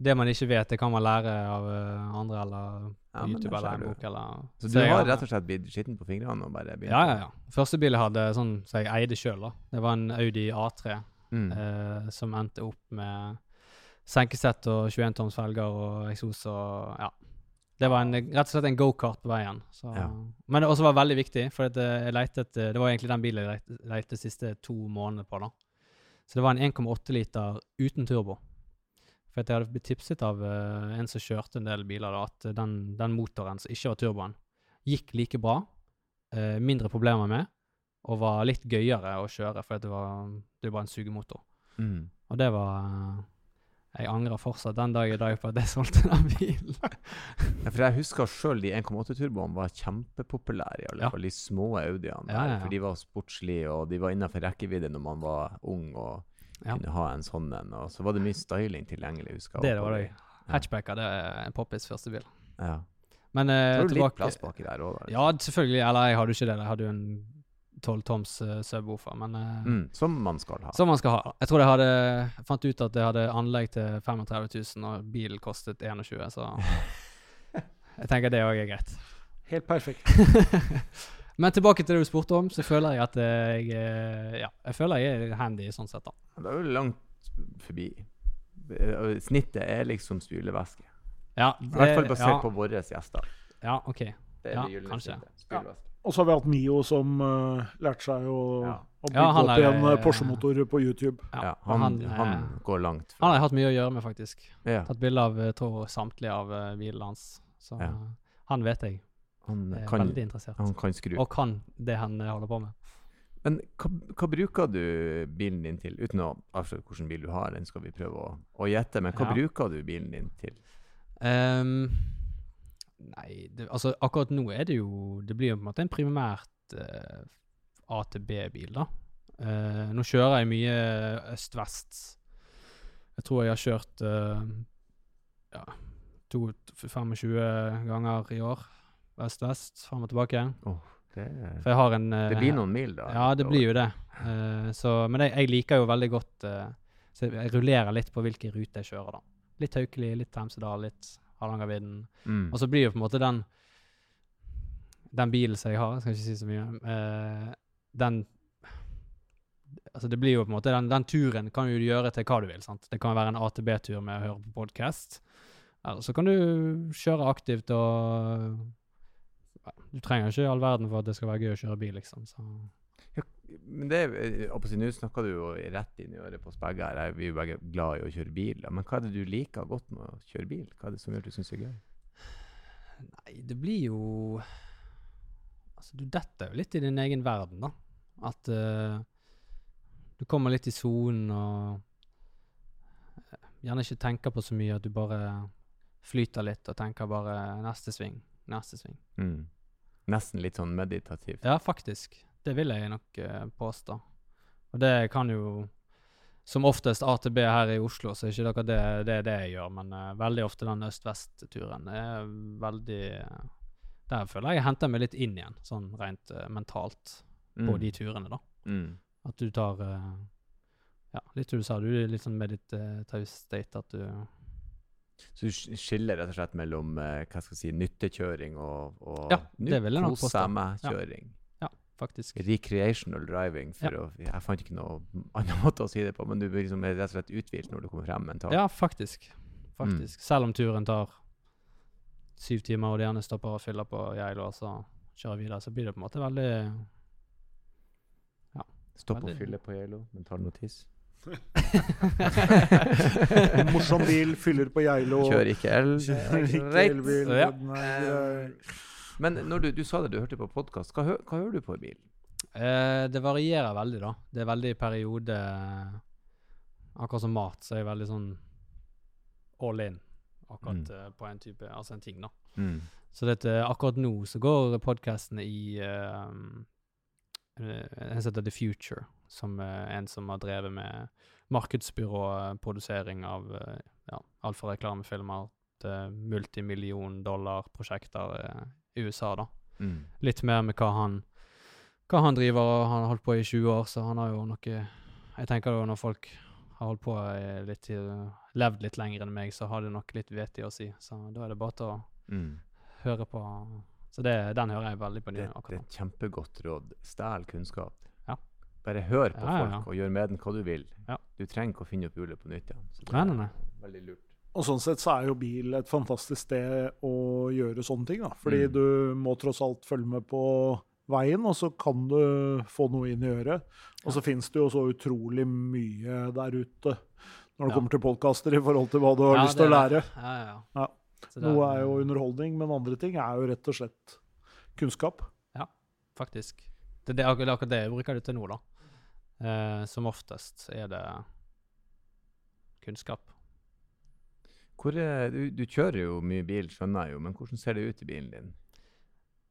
C: det man ikke vet, det kan man lære av eh, andre eller
A: Ja,
C: YouTube eller en bok eller
A: Så du
C: Så
A: har rett og slett blitt skitten på fingrene og bare begynt
C: Ja, ja, ja. Første bil jeg hadde sånn som jeg eide sjøl. Det var en Audi A3
A: Mm.
C: eh, som endte opp med senkesett og 21 toms felger og eksos og ja. Det var en, rett og slett en gokart på veien. Så.
A: Ja.
C: Men det også var veldig viktig, for at eh, jeg lette det var egentlig den bilen jeg lette de siste to månedene på. da. Så det var en 1,8 liter uten turbo. For jeg hadde blitt tipset av uh, en som kjørte en del biler, da, at den, den motoren som ikke var turboen, gikk like bra, uh, mindre problemer med, og var litt gøyere å kjøre, for det var, det var en sugemotor.
A: Mm.
C: Og det var uh, Jeg angrer fortsatt den dag i dag på at jeg [LAUGHS] solgte den bilen.
A: Ja, for jeg husker sjøl de 1,8-turboene var kjempepopulære, i alle
C: Ja.
A: fall de små Audiene.
C: Ja, ja.
A: For de var sportslige, og de var innenfor rekkevidde når man var ung og
C: Ja.
A: kunne ha en sånn en. Og så var det mye styling tilgjengelig, husker jeg.
C: Det var det. Hatchbacker, det er en Poppis første bil.
A: Ja.
C: Men
A: Så
C: eh,
A: har du litt plass baki der òg, da.
C: Ja, selvfølgelig. Eller jeg hadde jo ikke det. Jeg hadde jo en 12 toms uh, subwoofer, men eh,
A: Mm, som man skal ha.
C: Som man skal ha. Jeg tror jeg hadde jeg fant ut at jeg hadde anlegg til 35 000, og bilen kostet 21 så [LAUGHS] jeg tenker det òg er greit.
B: Helt perfekt. [LAUGHS]
C: Men tilbake til det du spurte om, så føler jeg at jeg eh, Ja, jeg føler jeg er handy sånn sett, da.
A: Det er jo langt forbi. Eh, Snittet er liksom spylevæske.
C: Ja,
A: I hvert fall basert
C: ja,
A: på våre gjester.
C: Ja, OK.
A: Det er
C: Ja,
A: det
C: kanskje.
A: Ja.
B: Og så har vi hatt Mio som uh, lærte seg å,
A: Ja.
B: å bygge
C: Ja,
B: opp
C: er,
B: uh,
C: eh,
B: Porsche-motor på YouTube.
C: Ja,
A: Ja, han,
C: han,
A: han,
C: eh,
A: går langt.
C: Han har jeg hatt mye å gjøre med, faktisk.
A: ja,
C: Tatt bilde av tror samtlige av uh, bilene hans. Så
A: Ja.
C: eh, han vet jeg
A: han,
C: er
A: kan,
C: veldig interessert.
A: han kan skru.
C: Og kan det han eh, holder på med.
A: Men hva, hva bruker du bilen din til? Uten å avsløre hvilken bil du har, den skal vi prøve å, å gjette. Men hva
C: Ja.
A: bruker du bilen din til?
C: Um, nei, det, altså akkurat nå er det jo Det blir jo på en måte en primært uh, A til B-bil, da. Uh, nå kjører jeg mye øst-vest. Jeg tror jeg har kjørt uh, ja, 25 ganger i år. Øst-vest, fram og tilbake.
A: Det,
C: For jeg har en
A: det
C: eh,
A: blir noen mil, da.
C: Ja, det blir jo det. Uh, så, men jeg, jeg liker jo veldig godt uh, Så jeg rullerer litt på hvilken rute jeg kjører, da. Litt Haukeli, litt Hemsedal, litt Hardangervidda.
A: Mm.
C: Og så blir jo på en måte den Den bilen som jeg har, jeg skal ikke si så mye, den Altså det blir jo på en måte Den, den turen kan du gjøre til hva du vil. sant? Det kan være en AtB-tur med å høre på podkast. Eller så kan du kjøre aktivt og Du trenger ikke all verden for at det skal være gøy å kjøre bil, liksom. Så.
A: Men det, si, Nå snakker du jo rett inn i øret på oss begge her. Vi er jo begge glad i å kjøre bil. Men hva er det du liker godt med å kjøre bil? Hva er det som gjør at du syns det er gøy?
C: Nei, det blir jo Altså, du detter jo litt i din egen verden, da. At uh, du kommer litt i sonen og eh, gjerne ikke tenker på så mye, at du bare flyter litt og tenker bare neste sving, neste sving.
A: Mm. Nesten litt sånn meditativt.
C: Ja, faktisk. Det vil jeg nok eh, påstå. Og det kan jo Som oftest AtB her i Oslo, så er ikke akkurat det det, det jeg gjør, men eh, veldig ofte den øst-vest-turen er veldig eh, Der føler jeg jeg henter meg litt inn igjen, sånn rent eh, mentalt, på de turene, da.
A: Mm.
C: At du tar Ja, litt som du sa, du er litt sånn meditative state, at du
A: Så du skiller rett og slett mellom eh, hva skal jeg si, nyttekjøring og, og
C: Ja, det Ja.
A: Ja.
C: faktisk
A: Recreational driving. For å, jeg fant ikke noe annen [LAUGHS] måte å si det på, men du blir liksom rett og slett uthvilt når du kommer frem mentalt.
C: Ja, faktisk. Faktisk. Selv om turen tar syv timer, og de gjerne stopper og fyller på Geilo, og så kjører videre, så blir det på en måte veldig Ja.
A: Stopp og
C: Veldig-
A: fylle på Geilo, mental notis. [LAUGHS]
B: Morsom bil, fyller på Geilo.
A: Kjører ikke el.
B: Kjører elbil.
C: Ja.
B: grei.
A: Men når du, du sa det du hørte på podkast, hva, hva hører du på i bil?
C: Eh, det varierer veldig, da. Det er veldig i periode Akkurat som mat, så er jeg veldig sånn all in akkurat
A: Mm.
C: eh, på en type Altså en ting, da.
A: Mm.
C: Så dette, akkurat nå så går podkastene i eh, eh, En som heter The Future, som er en som har drevet med markedsbyråprodusering av eh, ja, alt fra reklamefilmer til multimillion dollar-prosjekter eh, i USA, da.
A: Mm.
C: Litt mer med hva han hva han driver og han har holdt på i 20 år, så han har jo noe Jeg tenker jo når folk har holdt på litt levd litt lenger enn meg, så har det nok litt vett i å si. Så da er det bare til å
A: Mm.
C: høre på Så det, den hører jeg veldig på
A: Det, det er et kjempegodt råd. Stjel kunnskap.
C: Ja.
A: Bare hør på
C: Ja, ja,
A: folk
C: ja.
A: og gjør med den hva du vil.
C: Ja.
A: Du trenger ikke å finne opp hjulet på nytt igjen. Så det er. Veldig lurt.
B: Og sånn sett så er jo bil et fantastisk sted å gjøre sånne ting. da. Fordi
A: Mm.
B: du må tross alt følge med på veien, og så kan du få noe inn i øret. Og så finnes det jo så utrolig mye der ute når det
C: Ja.
B: kommer til podkaster i forhold til hva du har
C: Ja,
B: lyst til å lære.
C: Ja, ja, ja. Så
B: Noe er jo underholdning, men andre ting er jo rett og slett kunnskap.
C: Ja, Faktisk. Det, det, er akkurat, det er det jeg bruker det til nå, da. Eh, som oftest er det kunnskap.
A: Hvor er, du, du kjører jo mye bil, skjønner jeg jo, men hvordan ser det ut i bilen din?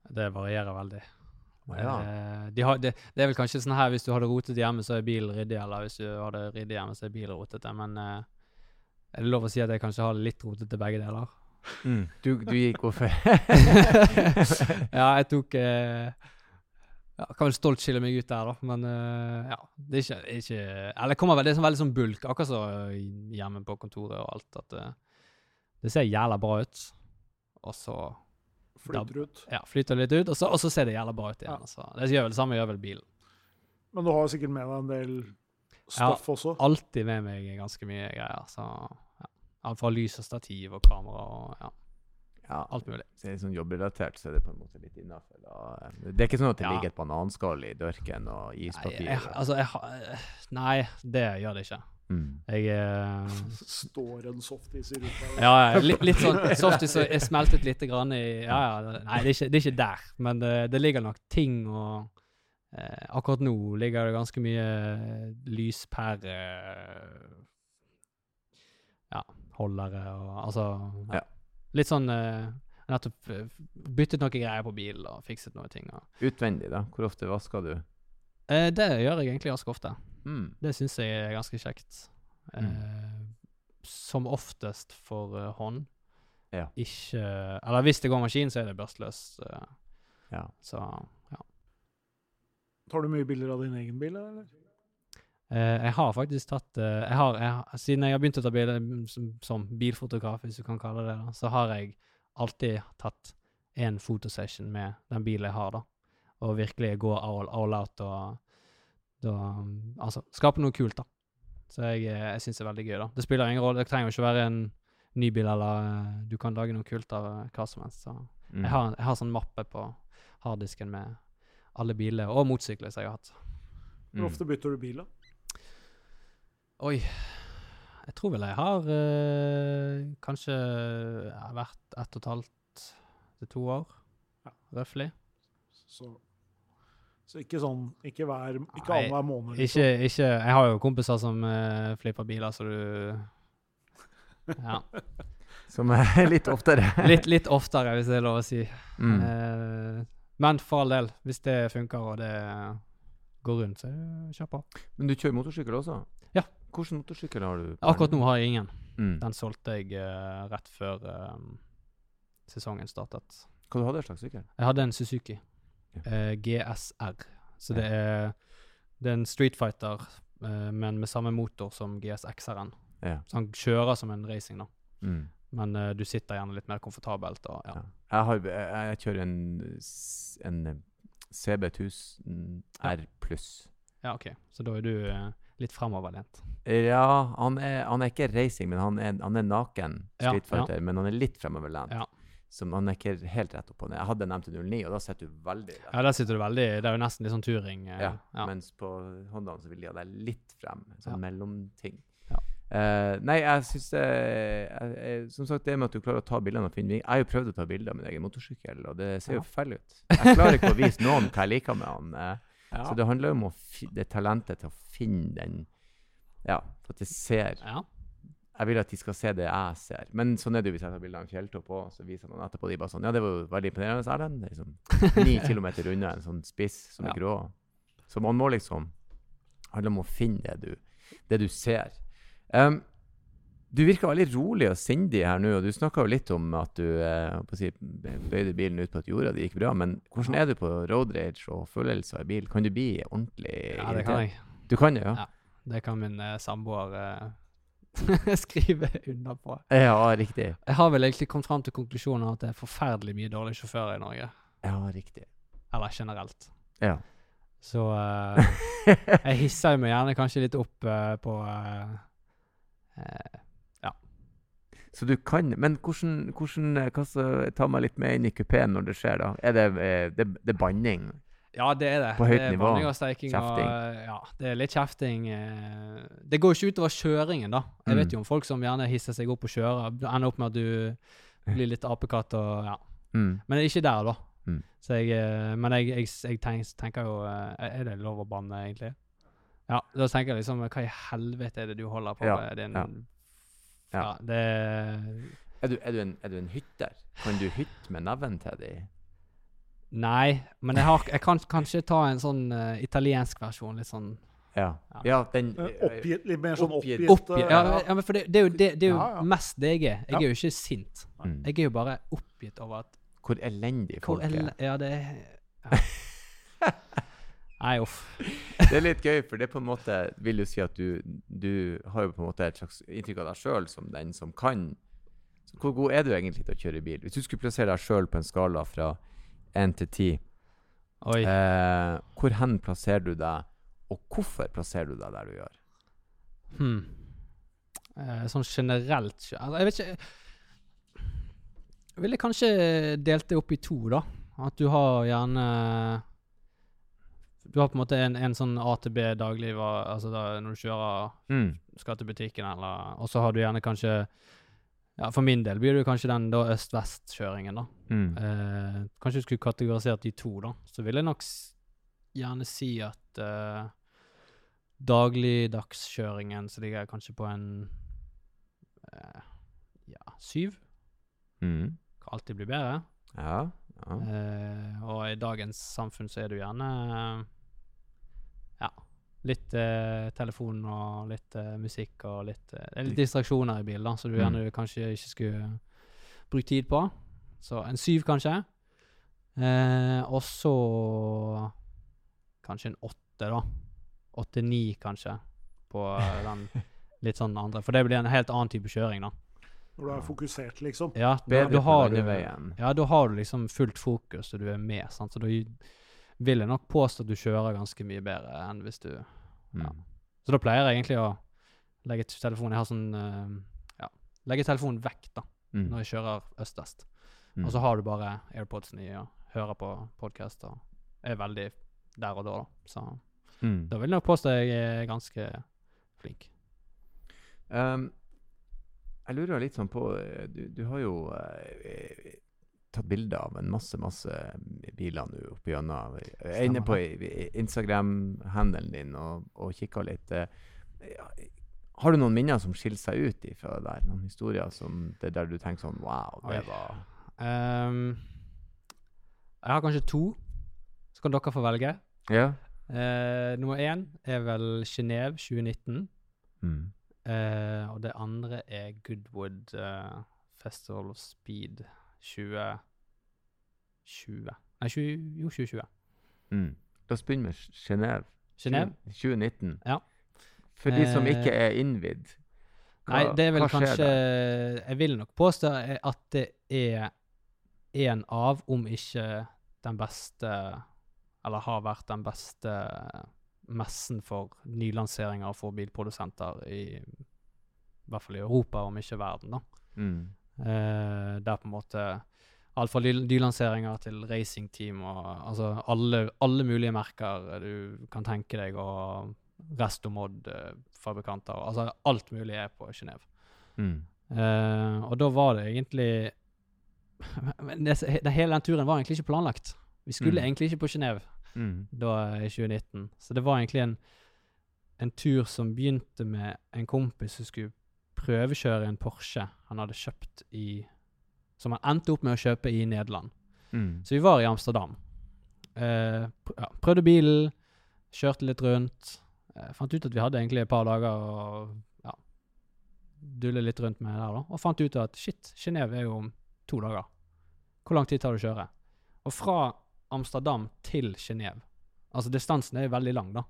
C: Det varierer veldig.
A: Ja.
C: Eh, de har, det, det er vel kanskje sånn her hvis du hadde rotet hjemme, så er bilen ryddig, eller hvis du hadde ryddig hjemme, så er bilen rotete. Men eh, er det lov å si at jeg kanskje har litt rotete begge deler?
A: Du, du gikk hvorfor? [LAUGHS]
C: ja, jeg tok eh, ja, Kan vel stolt skille meg ut der, da, men eh, ja. Det er ikke, ikke Eller kommer vel, det er sånn veldig sånn bulk, akkurat som hjemme på kontoret og alt, at eh, det ser jævla bra ut. Og så
B: Flyter ut.
C: ja, flyter litt ut, og så, og så ser det jævla bra ut igjen.
B: Ja.
C: Altså. Det gjør vel det samme gjør vel bilen.
B: Men du har sikkert med deg en del stoff også.
C: Alltid med meg ganske mye greier. Så. Alt fra lys og stativ og kamera og ja,
A: Ja,
C: alt mulig.
A: så er det sånn jobbrelatert, så er det på en måte litt innafor. Det er ikke sånn at det
C: Ja.
A: ligger et bananskall i dørken og
C: Nei,
A: ispapir?
C: jeg, altså, jeg, nei, det gjør det ikke.
A: mm.
C: Jeg eh,
B: Står en softis i ruta.
C: Ja, ja, litt, litt sånn softis som er smeltet litt grann i Ja, ja. det- Nei, det er ikke, det er ikke der, men det, det ligger nok ting og eh, Akkurat nå ligger det ganske mye lyspære Ja, holdere og Altså ja.
A: Ja.
C: Litt sånn uh, Nettopp eh, byttet noen greier på bilen og fikset noen ting. Og.
A: Utvendig, da? Hvor ofte vasker du?
C: Uh, det gjør jeg egentlig ganske ofte.
A: Mm.
C: Det syns jeg er ganske kjekt. Eh,
A: Mm.
C: som oftest for hånd.
A: Ja.
C: Ikke Eller hvis det går maskin, så er det børstløs.
A: Ja.
C: så ja.
B: Tar du mye bilder av din egen bil, eller?
C: Eh, jeg har faktisk tatt eh, jeg har, jeg, Siden jeg har begynt å ta bilder mm, som, som bilfotograf, hvis du kan kalle det det, så har jeg alltid tatt en fotosession med den bilen jeg har, da. Og virkelig gå all, all out og da, mm, Altså skape noe kult, da. Så jeg, eh, jeg syns det er veldig gøy, da. Det spiller ingen rolle. Det trenger jo ikke være en ny bil, eller du kan lage noe kult av hva som helst. Så
A: Mm.
C: jeg har, jeg har sånn mappe på harddisken med alle biler og motsykler som jeg har hatt.
B: Hvor
A: Mm.
B: ofte bytter du bil, da?
C: Oi. Jeg tror vel jeg har eh, kanskje ja, vært ett og et halvt til to år,
B: Ja.
C: røftlig.
B: Så, så ikke sånn Ikke hver Ikke
C: Nei,
B: annenhver måned.
C: Ikke, ikke Jeg har jo kompiser som eh, flipper biler, så du Ja. [LAUGHS]
A: Som er litt oftere. [LAUGHS]
C: Litt, litt oftere, hvis det er lov å si.
A: Mm.
C: Eh, men for all del, hvis det funker og det går rundt, så kjør på.
A: Men du kjører motorsykkel også? Hvilken motorsykkel har du?
C: Akkurat nå har jeg ingen.
A: Mm.
C: Den solgte jeg uh, rett før eh, sesongen startet.
A: Hva du hadde du slags sykkel?
C: Jeg hadde en Suzuki
A: Ja.
C: eh, GSR. Så
A: Ja.
C: det er, det er en Street Fighter, men med samme motor som GSX-eren.
A: Ja.
C: Så han kjører som en racing, da.
A: Mm.
C: Men du sitter gjerne litt mer komfortabelt. Og, ja.
A: Jeg, har, jeg, jeg kjører en, en eh, CB1000 R pluss.
C: ja, OK. Så da er du litt framoverlent.
A: Ja, han er, han er ikke racing, men han er, han er naken
C: Ja,
A: Street Fighter, men han er litt framoverlent.
C: Ja.
A: Så han er ikke helt rett opp og ned. Jeg hadde en MT09, og da sitter du veldig rett.
C: Ja, der sitter du veldig Det er jo nesten litt sånn turing. eh,
A: Ja,
C: ja.
A: Mens på Hondaen så vil de ha deg litt frem. Sånn
C: Ja.
A: mellomting.
C: Ja.
A: Eh, nei, jeg syns jeg- Som sagt, det med at du klarer å ta bildene og finne Jeg har jo prøvd å ta bilder av min egen motorsykkel, og det ser jo feil ut. Jeg klarer ikke å vise noen hva jeg liker med han.
C: Ja.
A: Så det handler om det talentet til å finne den Ja, at jeg ser
C: ja.
A: Jeg vil at de skal se det jeg ser. Men sånn er det jo hvis jeg tar bilde av en fjelltopp òg, så viser noen etterpå de bare sånn Ja, det var jo veldig imponerende, Erlend. Er liksom [LAUGHS] ni kilometer unna en sånn spiss som
C: Ja.
A: er grå. Så man må liksom handle om å finne det du, det du ser. Em, du virker veldig rolig og sindig her nå, og du snakka jo litt om at du eh, si, bøyde bilen ut på at jorda, det gikk bra. Men hvordan er du på road rage og følelser i bil? Kan du bli ordentlig
C: ja, det kan jeg.
A: Du kan det, ja?
C: Ja. Det kan min eh, samboer eh, [LAUGHS] skrive unna på.
A: Ja, riktig.
C: Jeg har vel egentlig kommet fram til konklusjonen at det er forferdelig mye dårlige sjåfører i Norge.
A: Ja, riktig.
C: Eller generelt.
A: Ja.
C: Så [LAUGHS] eh, jeg hisser meg gjerne kanskje litt opp eh, på eh,
A: Så du kan Men hvordan, hvordan eh, hva så, Ta meg litt med inn i kupeen når det skjer, da. Er det, eh, det, det er banning?
C: Ja, det er det.
A: På høyt
C: det er
A: nivå.
C: banning og steiking.
A: Kjefting.
C: Og, ja, det er litt kjefting. eh. Det går ikke utover kjøringen, da. Jeg
A: Mm.
C: vet jo om folk som gjerne hisser seg opp og kjører. Det Ender opp med at du blir litt apekatt og ja.
A: Mm.
C: Men ikke der, da.
A: Mm.
C: Så jeg, men jeg, jeg, jeg tenker, tenker jo Er det lov å banne, egentlig? Ja, da tenker jeg liksom Hva i helvete er det du holder på
A: Ja,
C: med? Din,
A: ja.
C: Ja.
A: Ja.
C: det
A: Er, du, er, du en, er du en hytter? Kan du hytte med neven til de?
C: Nei, men jeg, har, jeg kan kanskje ta en sånn uh, italiensk versjon. Litt sånn
A: Ja.
C: Ja.
A: ja den
B: Eh, Oppgitt, litt mer sånn
A: Oppgitt.
B: oppgitt. Eh,
C: Ja, ja, men for det, det er jo, det, det er jo
B: Ja, ja.
C: mest det jeg er. Jeg
B: Ja.
C: er jo ikke sint.
A: mm.
C: Jeg er jo bare oppgitt over at
A: Hvor elendig
C: hvor
A: folk er.
C: Ja, det er ja. [LAUGHS] Nei, uff.
A: Det er litt gøy, for det er på en måte vil jo si at du, du har jo på en måte et slags inntrykk av deg sjøl som den som kan Så Hvor god er du egentlig til å kjøre bil? Hvis du skulle plassere deg sjøl på en skala fra én til ti,
C: Oi.
A: eh, hvor hen plasserer du deg, og hvorfor plasserer du deg der du gjør?
C: Hmm. Eh, sånn generelt altså, Jeg vet ikke Jeg ville kanskje delt det opp i to, da. At du har gjerne Du har på en måte en, en sånn ATB-dagliv, daglig altså da, når du kjører
A: Mm.
C: skal til butikken, eller Og så har du gjerne kanskje Ja, for min del blir det kanskje den da øst-vest-kjøringen, da.
A: Mm.
C: Eh, kanskje du skulle kategorisert de to, da. Så vil jeg nok gjerne si at eh, dagligdagskjøringen så ligger jeg kanskje på en eh, ja, syv.
A: Mm.
C: Kan alltid bli bedre.
A: Ja. ja.
C: Eh, og i dagens samfunn så er du gjerne litt eh, telefon og litt eh, musikk og litt eh, litt distraksjoner i bilen, da, så du
A: Mm.
C: gjerne kanskje ikke skulle bruke tid på. Så en syv, kanskje. Eh, og så kanskje en åtte, da. Åtte-ni, kanskje, på eh, den [LAUGHS] litt sånn andre. For det blir en helt annen type kjøring, da.
B: Når du er fokusert, liksom.
C: Ja, da, da har du ja, da har du liksom fullt fokus, og du er med. Sant? Så da vil jeg nok påstå at du kjører ganske mye bedre enn hvis du
A: Mm.
C: Ja. Så da pleier jeg egentlig å legge telefonen Jeg har sånn uh, Ja, legge telefonen vekk da,
A: Mm.
C: når jeg kjører øst-vest.
A: Mm.
C: Og så har du bare Airpods i og hører på podkast og er veldig der og da, da. Så
A: Mm.
C: da vil jeg nok påstå jeg er ganske flink.
A: Um, jeg lurer litt sånn på eh, Du, du har jo eh, tatt bilder av en masse, masse biler nå opp igjennom. Jeg er inne på Instagram-handelen din og, og kikka litt. ja, Har du noen minner som skiller seg ut ifra det der? Noen historier som det der du tenker sånn Wow, det var
C: um, jeg har kanskje to, så kan dere få velge.
A: Ja.
C: Uh, nummer én er vel Genéve 2019.
A: Mm.
C: Uh, og det andre er Goodwood uh, Festival of Speed 2020. Nei, 20, jo, 2020.
A: Mm. La oss begynne med Genéve.
C: Genéve?
A: 2019.
C: Ja.
A: For de som
C: Eh,
A: ikke er innvidd. hva-
C: Nei, det er vel kanskje
A: der?
C: Jeg vil nok påstå at det er en av, om ikke den beste Eller har vært den beste messen for nylanseringer for bilprodusenter i, i hvert fall i Europa, om ikke verden. da.
A: Mm.
C: Eh, der på en måte Alt fra nylanseringer til racingteam og altså alle, alle mulige merker du kan tenke deg, og Restomod-fabrikanter. altså alt mulig er på Genéve.
A: Mm.
C: Eh, og da var det egentlig [LAUGHS] men det, det, Hele den turen var egentlig ikke planlagt. Vi skulle
A: Mm.
C: egentlig ikke på Genéve
A: Mm.
C: da i 2019. Så det var egentlig en, en tur som begynte med en kompis som skulle prøvekjøre en Porsche han hadde kjøpt i Som han endte opp med å kjøpe i Nederland.
A: Mm.
C: Så vi var i Amsterdam. Uh, pr ja, prøvde bilen, kjørte litt rundt. Uh, fant ut at vi hadde egentlig et par dager å ja, dulle litt rundt med der, da. Og fant ut at shit, Genéve er jo om to dager. Hvor lang tid tar det å kjøre? Og fra Amsterdam til Genéve Altså, distansen er jo veldig lang, da.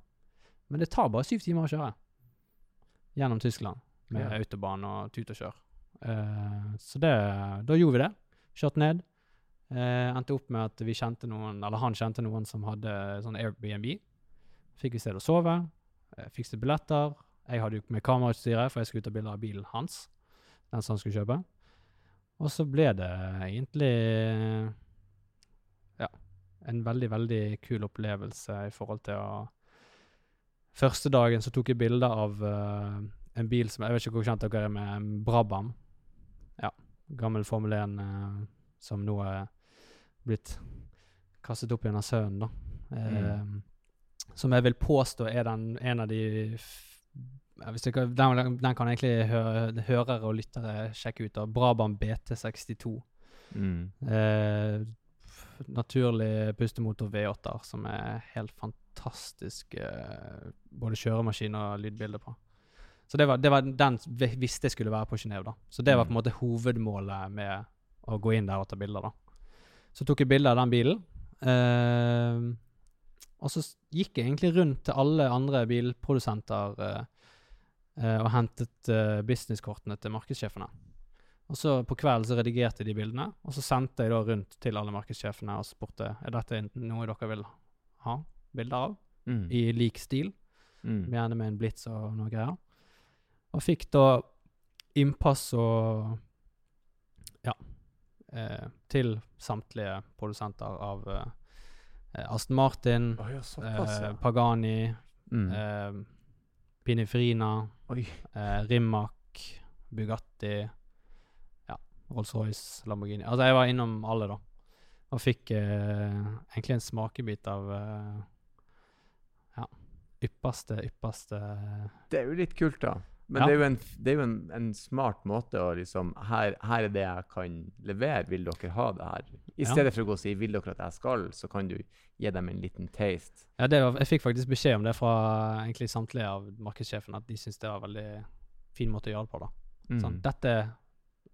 C: Men det tar bare syv timer å kjøre gjennom Tyskland med
A: Ja.
C: autobahn og tut og kjør. Uh, så det, da gjorde vi det. Kjørte ned. Uh, endte opp med at vi kjente noen, eller han kjente noen som hadde sånn Airbnb. Fikk vi sted å sove. Uh, fikset billetter. Jeg hadde jo med kamerautstyret, for jeg skulle ta bilder av bilen hans. Den som han skulle kjøpe. Og så ble det egentlig ja, en veldig, veldig kul opplevelse i forhold til å Første dagen så tok jeg bilder av eh, en bil som Jeg vet ikke hvor kjent dere er med Brabham. Ja, gammel Formel 1 eh, som nå er blitt kastet opp gjennom sønnen, da. Eh, Som jeg vil påstå er den, en av de dere, den, den kan egentlig hø hørere og lyttere sjekke ut av. Brabham BT62.
A: Mm.
C: Eh, naturlig pustemotor V8-er, som er helt fantastisk eh, både kjøremaskin og lydbilde på. Så det var, det var den vi visste skulle være på Genéve, da. Så det var på en måte hovedmålet med å gå inn der og ta bilder, da. Så tok jeg bilde av den bilen. Eh, og så gikk jeg egentlig rundt til alle andre bilprodusenter eh, eh, og hentet eh, businesskortene til markedssjefene. Og så på kvelden så redigerte de bildene, og så sendte jeg da rundt til alle markedssjefene og spurte er dette noe dere vil ha bilder av,
A: Mm.
C: i lik stil,
A: Mm.
C: gjerne med en blits og noe greier. Og fikk da innpass og ja, eh, til samtlige produsenter av eh, eh, Aston Martin,
A: oh, ja, såpass,
C: eh,
A: ja.
C: Pagani,
A: Mm.
C: eh, Pininfarina, eh, Rimac, Bugatti, ja, Rolls-Royce, Lamborghini. Altså, jeg var innom alle, da. Og fikk eh, egentlig en smakebit av eh, ja, ypperste, ypperste
A: Det er jo litt kult, da. Men
C: Ja.
A: det er jo, en, det er jo en, en smart måte å liksom her, her er det jeg kan levere. Vil dere ha det her? I
C: Ja.
A: stedet for å gå og si 'vil dere at jeg skal', så kan du gi dem en liten taste.
C: Ja, det var, jeg fikk faktisk beskjed om det fra egentlig samtlige av markedssjefene, at de syntes det var en veldig fin måte å gjøre det på. da.
A: Mm.
C: Sånn, dette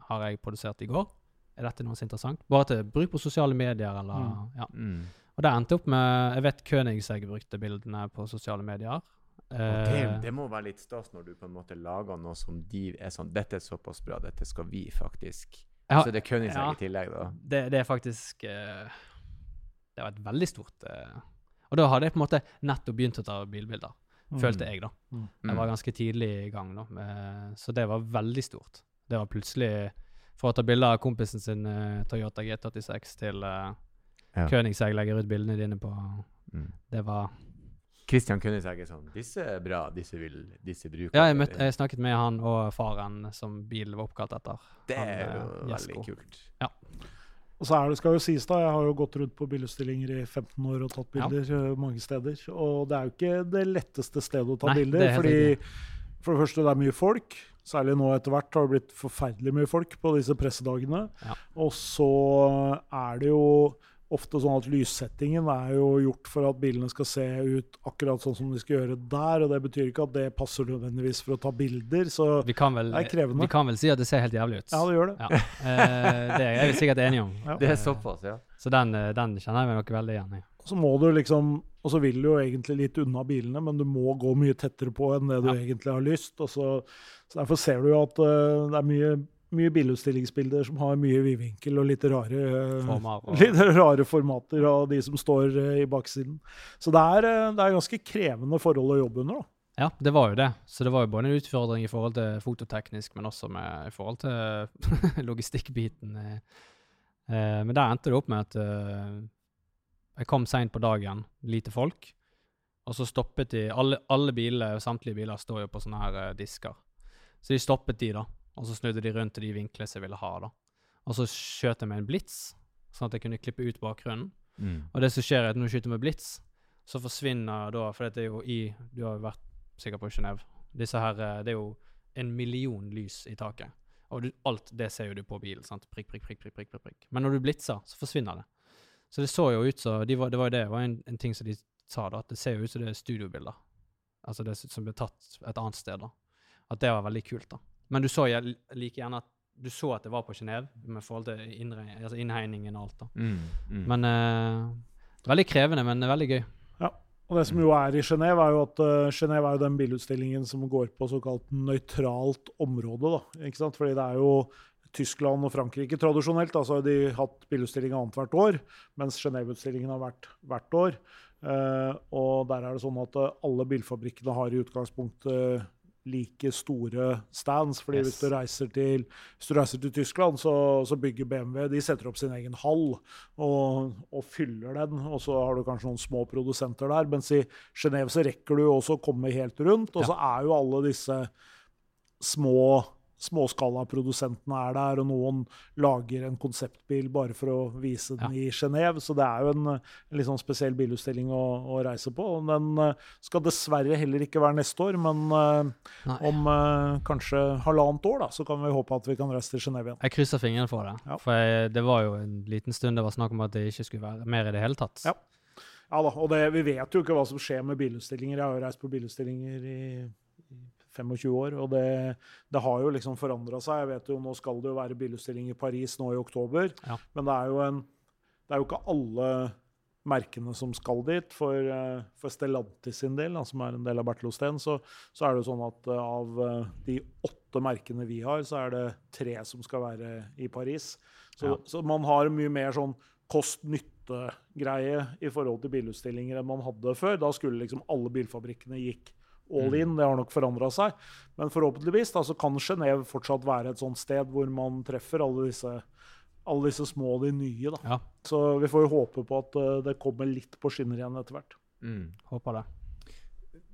C: har jeg produsert i går. Er dette noe interessant? Bare til bruk på sosiale medier, eller
B: Mm.
C: ja.
A: Mm.
C: Og det endte opp med Jeg vet Königsegg brukte bildene på sosiale medier.
A: Det,
C: Eh,
A: det må være litt stas når du på en måte lager noe som de er sånn 'Dette er såpass bra, dette skal vi faktisk'.
C: ja,
A: så det er Königsegg
C: ja.
A: i tillegg, da.
C: det, det er faktisk eh, Det var et veldig stort eh, Og da hadde jeg på en måte nettopp begynt å ta bilbilder,
B: Mm.
C: følte jeg, da.
B: Mm.
C: Jeg var ganske tidlig i gang, da. Så det var veldig stort. Det var plutselig Fra å ta bilder av kompisen sin Toyota G86 til uh,
A: Ja.
C: Königsegg legger ut bildene dine på
A: Mm.
C: Det var
A: Christian kunne er sånn 'Disse er bra, disse vil disse bruker
C: Ja, jeg, møtte, jeg snakket med han og faren som bilen var oppkalt etter.
A: Det
C: han,
A: er
C: eh,
A: jo
C: uh,
A: veldig kult.
B: Og så er det, skal jo sies da, Jeg har jo gått rundt på bildeutstillinger i 15 år og tatt bilder ja. mange steder. Og det er jo ikke det letteste stedet å ta
C: Nei,
B: bilder. fordi ikke. For det første, det er mye folk. Særlig nå etter hvert har det blitt forferdelig mye folk på disse pressedagene.
C: Ja.
B: Og så er det jo ofte sånn at lyssettingen er jo gjort for at bilene skal se ut akkurat sånn som de skal gjøre der. og Det betyr ikke at det passer nødvendigvis for å ta bilder. Så
C: Vi kan, vel,
B: det er krevende.
C: vi kan vel si at det ser helt jævlig ut.
B: ja, det gjør det.
C: Ja. Eh, det er vi sikkert enige om.
B: Ja.
A: Det er såpass, ja.
C: Så den, eh, den kjenner jeg meg nok veldig igjen i.
B: Så må du liksom, og så vil du jo egentlig litt unna bilene, men du må gå mye tettere på enn det du
C: Ja.
B: egentlig har lyst. Og så, så Derfor ser du jo at uh, det er mye, mye bilutstillingsbilder som har mye vidvinkel og litt rare,
C: Format, [LAUGHS] og-
B: litt rare formater av de som står eh, i baksiden. Så det er, eh, det er ganske krevende forhold å jobbe under. da.
C: Ja, det var jo det. Så det var jo både en utfordring i forhold til fototeknisk, men også med, i forhold til [LAUGHS] logistikkbiten. eh. Eh, men der endte det opp med at eh, jeg kom seint på dagen, lite folk. Og så stoppet de Alle, alle biler, samtlige biler står jo på sånne her eh, disker. Så de stoppet de, da. Og så snudde de rundt til de vinklene som jeg ville ha, da. Og så skjøt jeg med en blits, sånn at jeg kunne klippe ut bakgrunnen.
A: Mm.
C: Og det som skjer er at når du skyter med blits, så forsvinner da For dette er jo i Du har jo vært sikkert på Genéve. Disse her eh, Det er jo en million lys i taket. Og du, alt det ser jo du på bilen. sant? Prikk, prikk, prikk, prikk, prikk, prikk, prikk. Men når du blitser, så forsvinner det. Så det så jo ut som de Det var jo det var en, en ting som de sa, da. At det ser jo ut som det er studiobilder. Altså det som ble tatt et annet sted. da. At det var veldig kult. da. Men du så jeg, like gjerne at du så at det var på Genéve, med forhold til innre, altså innhegningen og alt. da.
A: Mm. Mm.
C: Men uh, Veldig krevende, men veldig gøy.
B: Ja, Og det som jo er i Genéve, er jo at uh, Genève er jo den bilutstillingen som går på såkalt nøytralt område. da, ikke sant? Fordi det er jo Tyskland og Frankrike tradisjonelt. altså De har hatt bilutstilling annethvert år, mens Genéve-utstillingen har vært hvert år. Uh, og der er det sånn at eh, alle bilfabrikkene har i utgangspunktet like store stands. fordi
C: Yes.
B: hvis, du reiser til, hvis du reiser til Tyskland, så, så bygger BMW de setter opp sin egen hall og, og fyller den. Og så har du kanskje noen små produsenter der. Mens i Genéve så rekker du også å komme helt rundt. Og
C: Ja.
B: så er jo alle disse små småskalaprodusentene er der, og noen lager en konseptbil bare for å vise den i Genéve. Så det er jo en, en litt sånn spesiell bilutstilling å, å reise på. Og den eh, skal dessverre heller ikke være neste år, men eh,
C: Nei.
B: om uh, kanskje halvannet år da, så kan vi håpe at vi kan reise til Genéve igjen.
C: Jeg krysser fingrene for det.
B: Ja.
C: For jeg, det var jo en liten stund det var snakk om at det ikke skulle være mer i det hele tatt.
B: Ja. Ja da, og det, Vi vet jo ikke hva som skjer med bilutstillinger. Jeg har jo reist på bilutstillinger i 25 år, og det, det har jo liksom forandra seg. Jeg vet jo, Nå skal det jo være bilutstilling i Paris nå i oktober,
C: Ja.
B: men det er, jo en, det er jo ikke alle merkene som skal dit. For, eh, for Stellantis sin del, som er en del av Bertelosten, så, så er det jo sånn at eh, av eh, de åtte merkene vi har, så er det tre som skal være i Paris. Så,
C: Ja.
B: så man har mye mer sånn kost-nytte-greie i forhold til bilutstillinger enn man hadde før. Da skulle liksom alle bilfabrikkene gikk all
C: Mm.
B: in. Det har nok forandra seg. Men forhåpentligvis da, så kan Genéve fortsatt være et sånt sted hvor man treffer alle disse, alle disse små og de nye. Da.
C: Ja,
B: Så vi får jo håpe på at eh, det kommer litt på skinner igjen etter hvert.
A: Mm.
C: håper det.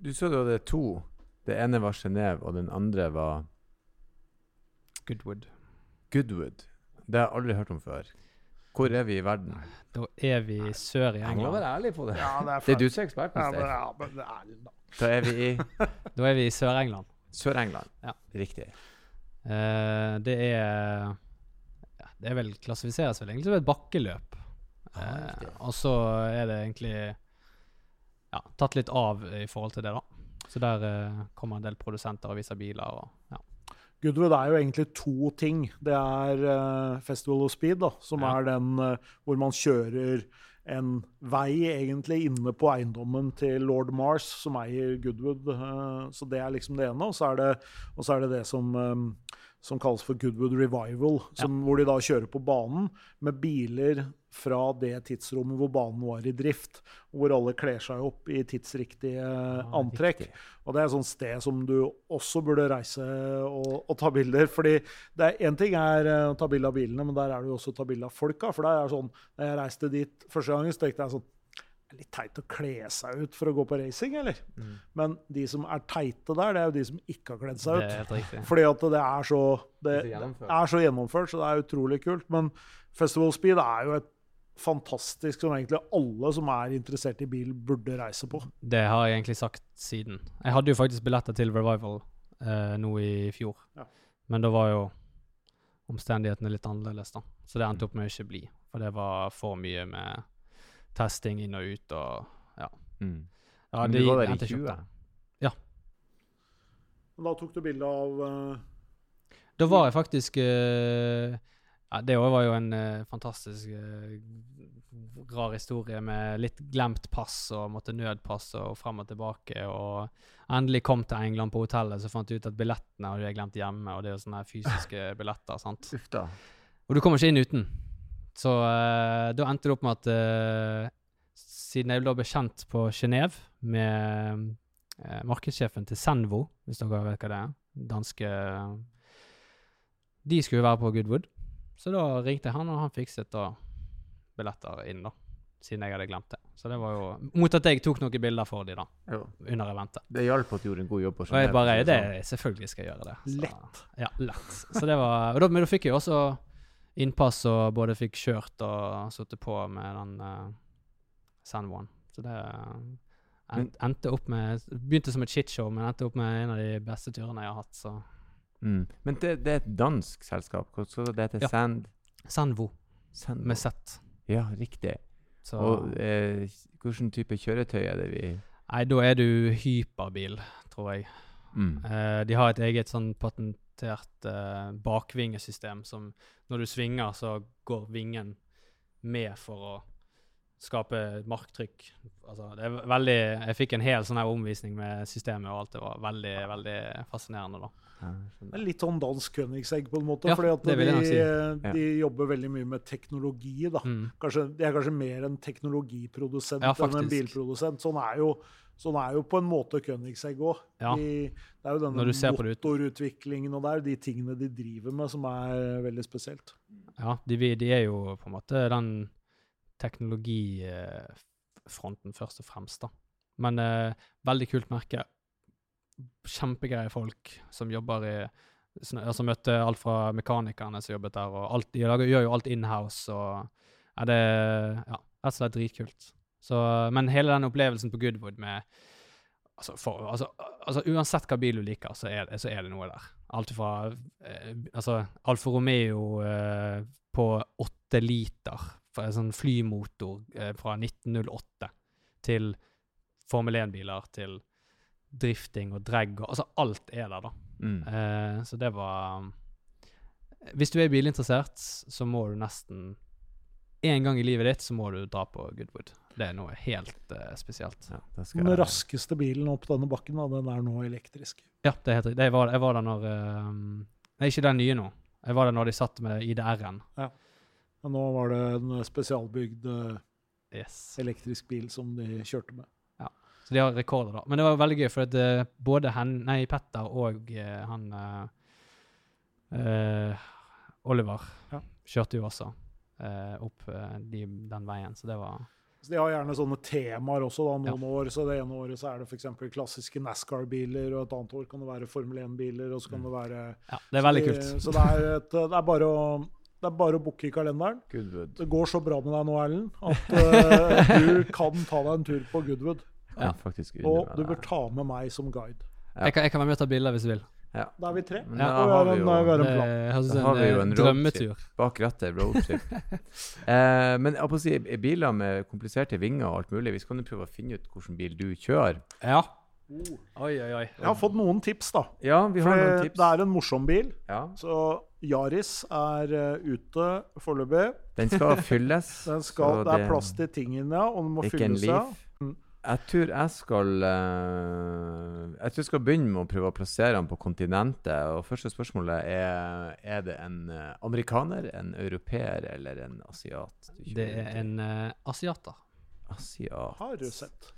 A: Du sa du hadde to. Det ene var Genéve, og den andre var
C: Goodwood.
A: Goodwood. Det har jeg aldri hørt om før. Hvor er vi i verden?
C: Da er vi sør i
A: Jeg må
C: England.
A: være ærlig på det.
B: Ja, det er
A: Det er du som er ekspert
B: Ja, men, ja, men det er da.
A: Da er vi i [LAUGHS]
C: Da er vi i Sør-England.
A: Sør-England.
C: Ja.
A: Riktig.
C: Uh, det er Det er vel klassifiseres vel egentlig som et bakkeløp.
A: Uh,
C: Eh, og så er det egentlig ja, tatt litt av i forhold til det, da. Så der uh, kommer en del produsenter og viser biler og.
B: Goodwood er jo egentlig to ting. Det er uh, Festival of Speed, da, som
C: Ja.
B: er den uh, hvor man kjører en vei egentlig inne på eiendommen til lord Mars, som eier Goodwood. Uh, så det er liksom det ene. Og så er det, og så er det det som, eh, som kalles for Goodwood Revival, som, hvor de da kjører på banen med biler fra det tidsrommet hvor banen var i drift, hvor alle kler seg opp i tidsriktige antrekk.
A: riktig.
B: Og det er et sånt sted som du også burde reise og, og ta bilder. fordi det Én ting er eh, å ta bilde av bilene, men der er det jo også å ta bilde av folka. For det er sånn, da jeg reiste dit første gangen, så tenkte jeg sånn er litt teit å kle seg ut for å gå på racing, eller?
A: Mm.
B: Men de som er teite der, det er jo de som ikke har kledd seg ut. Fordi at det er så det,
A: Det er
B: så gjennomført, så det er utrolig kult. Men Festival Speed er jo et fantastisk som egentlig alle som er interessert i bil, burde reise på.
C: Det har jeg egentlig sagt siden. Jeg hadde jo faktisk billetter til Revival eh, nå i fjor.
B: Ja.
C: Men da var jo omstendighetene litt annerledes, da. Så det endte opp med å ikke bli. For det var for mye med testing inn og ut og ja.
A: Mm.
C: ja
A: Men
C: det
A: du var der i
C: endte ikke
A: 20?
C: opp da.
B: Men da tok du bilde av uh,
C: Da var jeg faktisk uh, ja, Det òg var jo en uh, fantastisk uh, rar historie med litt glemt pass og måtte nødpasse og frem og tilbake. Og endelig kom til England på hotellet, så fant jeg ut at billettene hadde jeg glemt hjemme. Og det er jo sånne fysiske billetter. sant?
A: Uff da.
C: Og du kommer ikke inn uten. Så uh, da endte det opp med at uh, siden jeg da ble kjent på Genéve med uh, markedssjefen til Senvo, hvis dere vet hva det er, danske De skulle være på Goodwood. Så da ringte jeg han, og han fikset da billetter inn, da. Siden jeg hadde glemt det. Så det var jo Mot at jeg tok noen bilder for dem da,
A: Jo.
C: under eventet.
A: Det hjalp at du gjorde en god jobb på
C: Og jeg bare det,
A: sånn.
C: Selvfølgelig skal jeg gjøre det. Så-
B: Lett.
C: Ja, lett. Så det var, og da, men da fikk jeg jo også innpass og både fikk kjørt og sittet på med den uh, Sandone. Så det en, endte opp med Begynte som et shitshow, men endte opp med en av de beste turene jeg har hatt. Så
A: Mm. Men det, det er et dansk selskap. Hvordan det heter
C: Ja.
A: Sand...
C: Sandvo
A: Sandvo.
C: med Z.
A: Ja, riktig.
C: Så
A: Og eh, hvilken type kjøretøy er det vi
C: Nei, da er du hyperbil, tror jeg.
A: mm.
C: Eh, de har et eget sånn patentert eh, bakvingesystem som når du svinger, så går vingen med for å skape marktrykk. Altså, det er veldig Jeg fikk en hel sånn her omvisning med systemet og alt. Det var veldig, veldig fascinerende, da.
A: Ja,
B: litt sånn dansk Königsegg på en måte.
C: Ja,
B: fordi at
C: nok si.
B: de, de jobber veldig mye med teknologi. da.
C: Mm.
B: Kanskje, de er kanskje mer en teknologiprodusent
C: Ja,
B: enn en bilprodusent. Sånn er jo, sånn er jo på en måte Königsegg òg.
C: Ja.
B: De, det er jo denne motorutviklingen og det er de tingene de driver med, som er veldig spesielt.
C: Ja, de, de er jo på en måte den teknologifronten først og fremst, da. Men eh, veldig kult merke. Kjempegreie folk som jobber i som, Altså møtte alt fra mekanikerne som jobbet der, og alt, de lager, gjør jo alt inhouse, og er det Ja, rett og slett dritkult. Så, men hele den opplevelsen på Goodwood med Altså, for, altså, altså uansett hva bil du liker, så er, så er det noe der. Alt fra eh, altså, Alfa Romeo eh, på åtte liter, sånn flymotor eh, fra 1908, til Formel 1-biler, til drifting og drag og Altså, alt er der, da.
A: Mm.
C: Eh, så det var Hvis du er bilinteressert, så må du nesten En gang i livet ditt så må du dra på Goodwood. Det er noe helt eh, spesielt.
A: Ja, skal
B: Den raskeste bilen opp denne bakken, da, den er nå elektrisk.
C: Ja, det er helt riktig. Jeg var, jeg var der når eh, Nei, ikke den nye nå. Jeg var der når de satt med IDR-en.
B: Men nå var det en spesialbygd eh,
C: Yes.
B: elektrisk bil som de kjørte med.
C: Så de har rekorder, da. Men det var veldig gøy, for at eh, både hen, nei, Petter og uh, han eh, eh, Oliver
B: Ja.
C: kjørte jo også uh, opp eh, de, den veien, så det var
B: Så De har gjerne sånne temaer også. da, Noen år så det ene året så er det f.eks. klassiske NASCAR-biler, og et annet år kan det være Formel 1-biler. og så kan det være...
C: Ja, det er veldig
B: så
C: kult.
B: Så det er, et, det er bare å det er bare å booke i kalenderen.
A: Goodwood.
B: Det går så bra med deg nå, Erlend, at uh, du kan ta deg en tur på Goodwood.
A: Ja. Faktisk
B: Og du bør ta med meg som guide.
A: Ja.
C: Jeg, kan, jeg kan være med og ta bilder hvis du vil.
A: Ja.
B: Da er vi tre.
C: Ja.
A: da
B: vi
A: har vi
B: en, vi har
A: jo
B: en
C: Det
A: Da har vi jo en
C: drømmetur.
A: bak rattet roadtrip. [LAUGHS] eh, men jeg på å si, biler med kompliserte vinger og alt mulig, vi skal du prøve å finne ut hvilken bil du kjører.
C: Ja. Oi, oi, oi.
B: Jeg har fått noen tips, da.
A: Ja, vi har
B: For
A: noen tips.
B: det er en morsom bil.
A: Ja,
B: Så Yaris er uh, ute foreløpig.
A: den skal fylles. [LAUGHS]
B: Den skal, det er plass til tingene, ja, og den må fylles
A: Mm. Jeg tror jeg skal uh, Jeg tror jeg skal begynne med å prøve å plassere den på kontinentet. Og første spørsmålet er Er det en eh, amerikaner, en europeer eller en asiat?
C: Det er en uh, asiater.
A: Asiat.
B: Har du sett?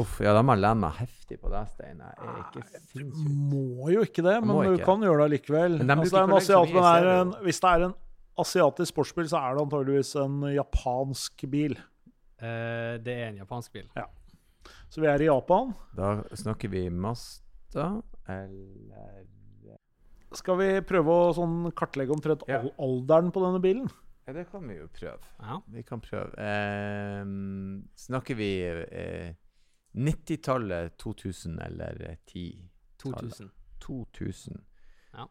A: Uff, ja, da må jeg lene meg heftig på deg, Stein. Jeg er ikke sinnssyk.
B: Må jo ikke det, men
A: ikke.
B: du kan gjøre det likevel.
A: De
B: Altså, det er asiat, men er en, hvis det er en asiatisk sportsbil, så er det antageligvis en japansk bil.
C: Uh, det er en japansk bil.
B: Så vi er i Japan.
A: Da snakker vi Mazda eller
B: Skal vi prøve å sånn kartlegge omtrent
A: Ja.
B: alderen på denne bilen?
A: Ja, det kan vi jo prøve.
C: Ja.
A: Vi kan prøve. Uh, snakker vi eh, 90-tallet, 2000 eller eh, 10?
C: 2000.
A: 2000.
C: Ja.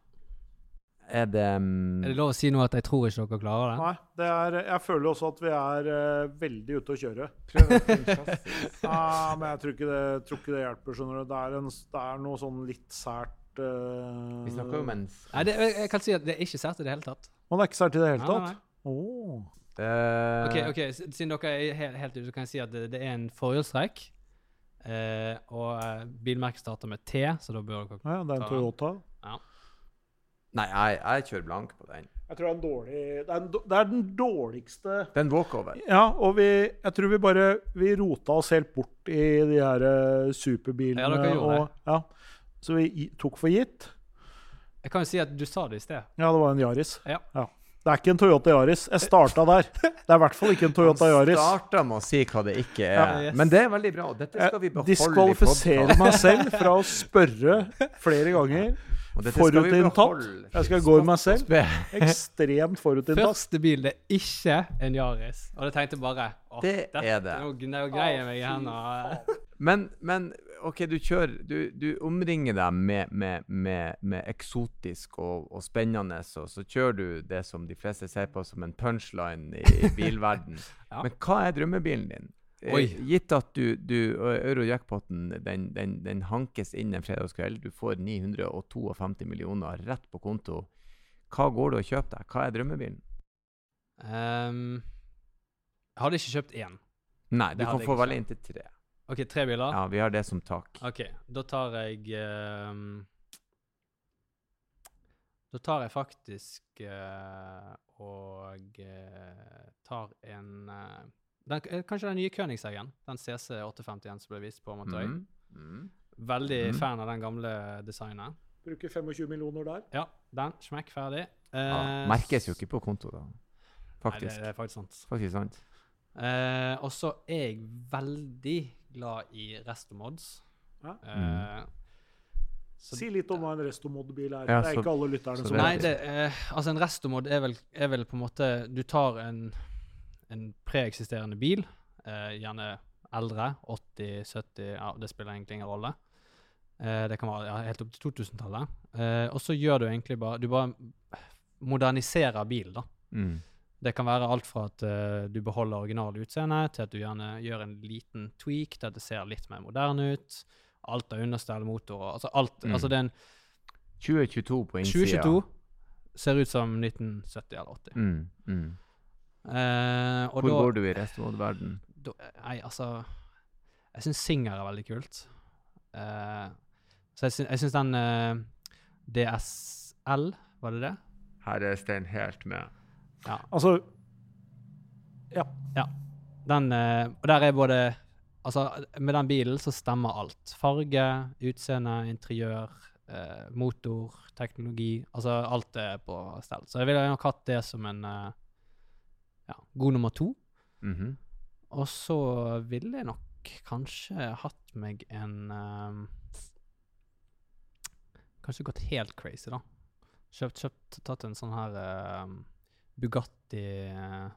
A: Er det um...
C: Er det lov å si noe at jeg tror ikke dere klarer det?
B: Nei, det er, jeg føler også at vi er uh, veldig ute å kjøre. [LAUGHS] Ja, men jeg tror ikke det, tror ikke det hjelper. skjønner du. Det er, en, det er noe sånn litt sært uh...
A: Vi snakker jo om en
C: Nei, det, jeg, kan si at det er ikke sært i det hele tatt.
B: Men det er ikke sært i det hele tatt?
C: Nei, nei,
B: nei. Åh.
A: Eh,
C: Ok, ok, Siden dere er helt, helt ute, så kan jeg si at det, det er en forhjulstrekk. Eh, og eh, bilmerket starter med T, så da bør dere
B: Ja, det er en
C: Ta
B: Ja.
A: Nei, jeg, jeg kjører blank på den.
B: Jeg tror det er en dårlig Det er, en, det er den dårligste
A: Det er en walkover.
B: Ja, og vi Jeg tror vi bare Vi rota oss helt bort i de her eh, superbilene.
C: Ja, dere gjorde
B: og, ja. Så vi i- tok for gitt.
C: Jeg kan jo si at du sa det i sted.
B: Ja, det var en Yaris.
C: Ja.
B: Det er ikke en Toyota Yaris. Jeg starta der. Det er i hvert fall ikke en Toyota Yaris.
A: Starta med å si hva det ikke er.
C: Ja, yes.
A: Men det er veldig bra. Dette skal vi beholde i
B: diskvalifiserer meg selv fra å spørre flere ganger.
A: Og dette skal vi
B: Forutinntatt. Jeg skal gå i meg selv. Ekstremt forutinntatt.
C: Første bil det er ikke en Yaris. Og jeg tenkte bare åh,
A: Det er det.
C: Nå nå jeg meg i hendene.
A: Men, men OK, du kjører Du, du omringer deg med, med, med, med eksotisk og, og spennende, og så kjører du det som de fleste ser på som en punchline i [LAUGHS] bilverden.
C: Ja.
A: Men hva er drømmebilen din? Eh,
C: Oi.
A: Gitt at du, du Euro-jackpoten den, den, den hankes inn en fredagskveld, du får 952 millioner rett på konto. Hva går du og kjøper deg? Hva er drømmebilen?
C: Um, jeg hadde ikke kjøpt én.
A: Nei, du kan få velge inntil tre.
C: OK, tre biler?
A: Ja, vi har det som tak.
C: OK, da tar jeg um, Da tar jeg faktisk uh, og uh, tar en uh, den, Kanskje den nye Königseggen. Den CC851 som ble vist på Amatøy.
A: Mm. Mm.
C: Veldig
A: mm.
C: fan av den gamle designet.
B: Bruker 25 millioner der.
C: Ja, den. Smekk ferdig.
A: Ja,
C: Eh,
A: merkes jo ikke på konto, da.
C: Nei, det, det er faktisk sant.
A: Faktisk sant.
C: Eh, og så er jeg veldig glad i restomods.
B: Ja.
C: Uh, så-
B: Si litt om hva en restomod-bil er.
A: Ja,
B: det er ikke alle lytterne som
C: Nei, det, eh, altså en restomod er vel, er vel på en måte Du tar en, en preeksisterende bil, eh, gjerne eldre, 80, 70 Ja, det spiller egentlig ingen rolle. Eh, det kan være ja, helt opp til 2000-tallet. Eh, og så gjør du egentlig bare Du bare moderniserer bilen, da.
A: Mm.
C: Det kan være alt fra at uh, du beholder originale utseende, til at du gjerne gjør en liten tweak til at det ser litt mer moderne ut. Alt av understell, motorer altså alt.
A: Mm.
C: Altså det er en
A: 2022 på innsida.
C: 2022 ser ut som 1970 eller 80.
A: Mm. Mm.
C: Uh, og
A: Hvor
C: da,
A: går du i resten av verden?
C: da Nei, altså Jeg syns Singer er veldig kult. Uh, så jeg syns, den DSL, var det det?
A: Her er Stein helt med.
C: Ja.
B: Altså, ja.
C: Den, eh, og der er både Altså, med den bilen så stemmer alt. Farge, utseende, interiør, eh, motor, teknologi. Altså, alt er på stell. Så jeg ville nok hatt det som en eh, ja, god nummer to.
A: Mhm.
C: Og så ville jeg nok kanskje hatt meg en eh, Kanskje gått helt crazy, da. Kjøpt, kjøpt tatt en sånn her ehm, Bugatti eh,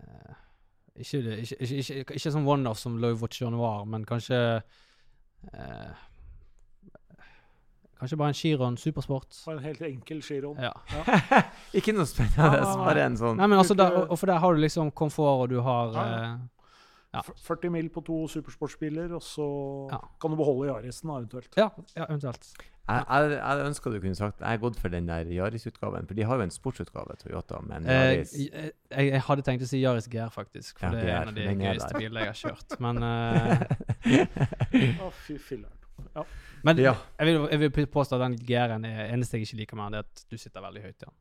C: eh, ikke, ikke, ikke, ikke, ikke sånn one-off som Louis Vuitton Noir, men kanskje eh, Kanskje bare en Chiron Supersport.
B: Bare en helt enkel Chiron.
C: Ja. [LAUGHS]
A: Ikke noe spennende,
B: Ja, ja, ja.
A: bare en sånn
C: Nei, men altså, der, og, og for der har du liksom komfort, og du har
B: Ja, ja.
C: eh, Ja.
B: F- 40 mil på to supersportsbiler, og så
C: Ja.
B: kan du beholde Yarisen eventuelt.
C: ja, ja, eventuelt.
A: Jeg, jeg, jeg ønsker du kunne sagt Jeg er gått for den der Yaris-utgaven, for de har jo en sportsutgave, Toyota, men
C: Eh, jeg, jeg hadde tenkt å si Yaris GR, faktisk. For
A: Ja,
C: det er
A: GR,
C: en av de gøyeste bilene jeg har kjørt. Men, [LAUGHS] uh...
B: oh, fy filler'n.
C: men
A: Ja.
C: jeg, vil, jeg vil påstå at den GR-en er eneste jeg ikke liker med den, det er at du sitter veldig høyt i den.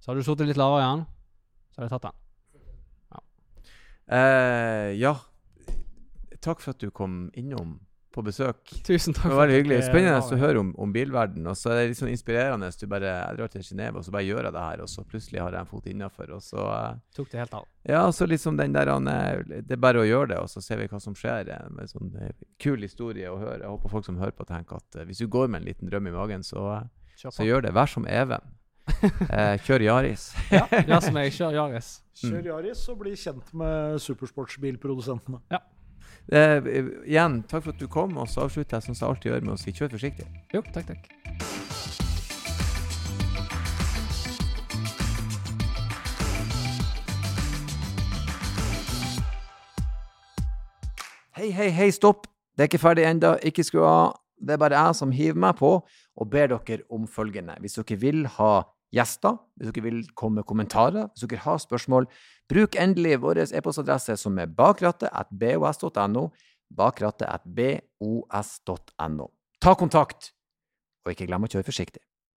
C: Så hadde du sittet litt lavere i den, så hadde jeg tatt den.
A: Eh, ja. Takk for at du kom innom på besøk.
C: Tusen takk
A: Det var veldig hyggelig. Spennende å høre om, om bilverden. Og så er det litt sånn inspirerende. Du bare, jeg drar til Genéve, og så bare gjør jeg det her, og så plutselig har jeg en fot innafor. Og så eh,
C: Tok det helt av.
A: Ja, så liksom den der Det er bare å gjøre det, og så ser vi hva som skjer. Eh, Med sånn eh, kul historie å høre. Jeg håper folk som hører på, tenker at eh, hvis du går med en liten drøm i magen, så, så gjør det. Vær som Even. [LAUGHS] Eh, kjør Yaris. [LAUGHS]
C: ja, la som jeg kjør Yaris.
B: Kjør mm. Yaris og bli kjent med supersportsbilprodusentene. Ja.
A: Eh, igjen, takk for at du kom, og så avslutter jeg som jeg alltid gjør med å si kjør forsiktig.
C: Jo, takk, takk.
A: Hei, hei, hei, stopp! Det er ikke ferdig ennå. Ikke skru av. Det er bare jeg som hiver meg på og ber dere om følgende. Hvis dere vil ha gjester, hvis dere vil komme med kommentarer, hvis dere har spørsmål, bruk endelig vår e-postadresse som er bakrattet.bos.no. Bakrattet.bos.no. Ta kontakt, og ikke glem å kjøre forsiktig.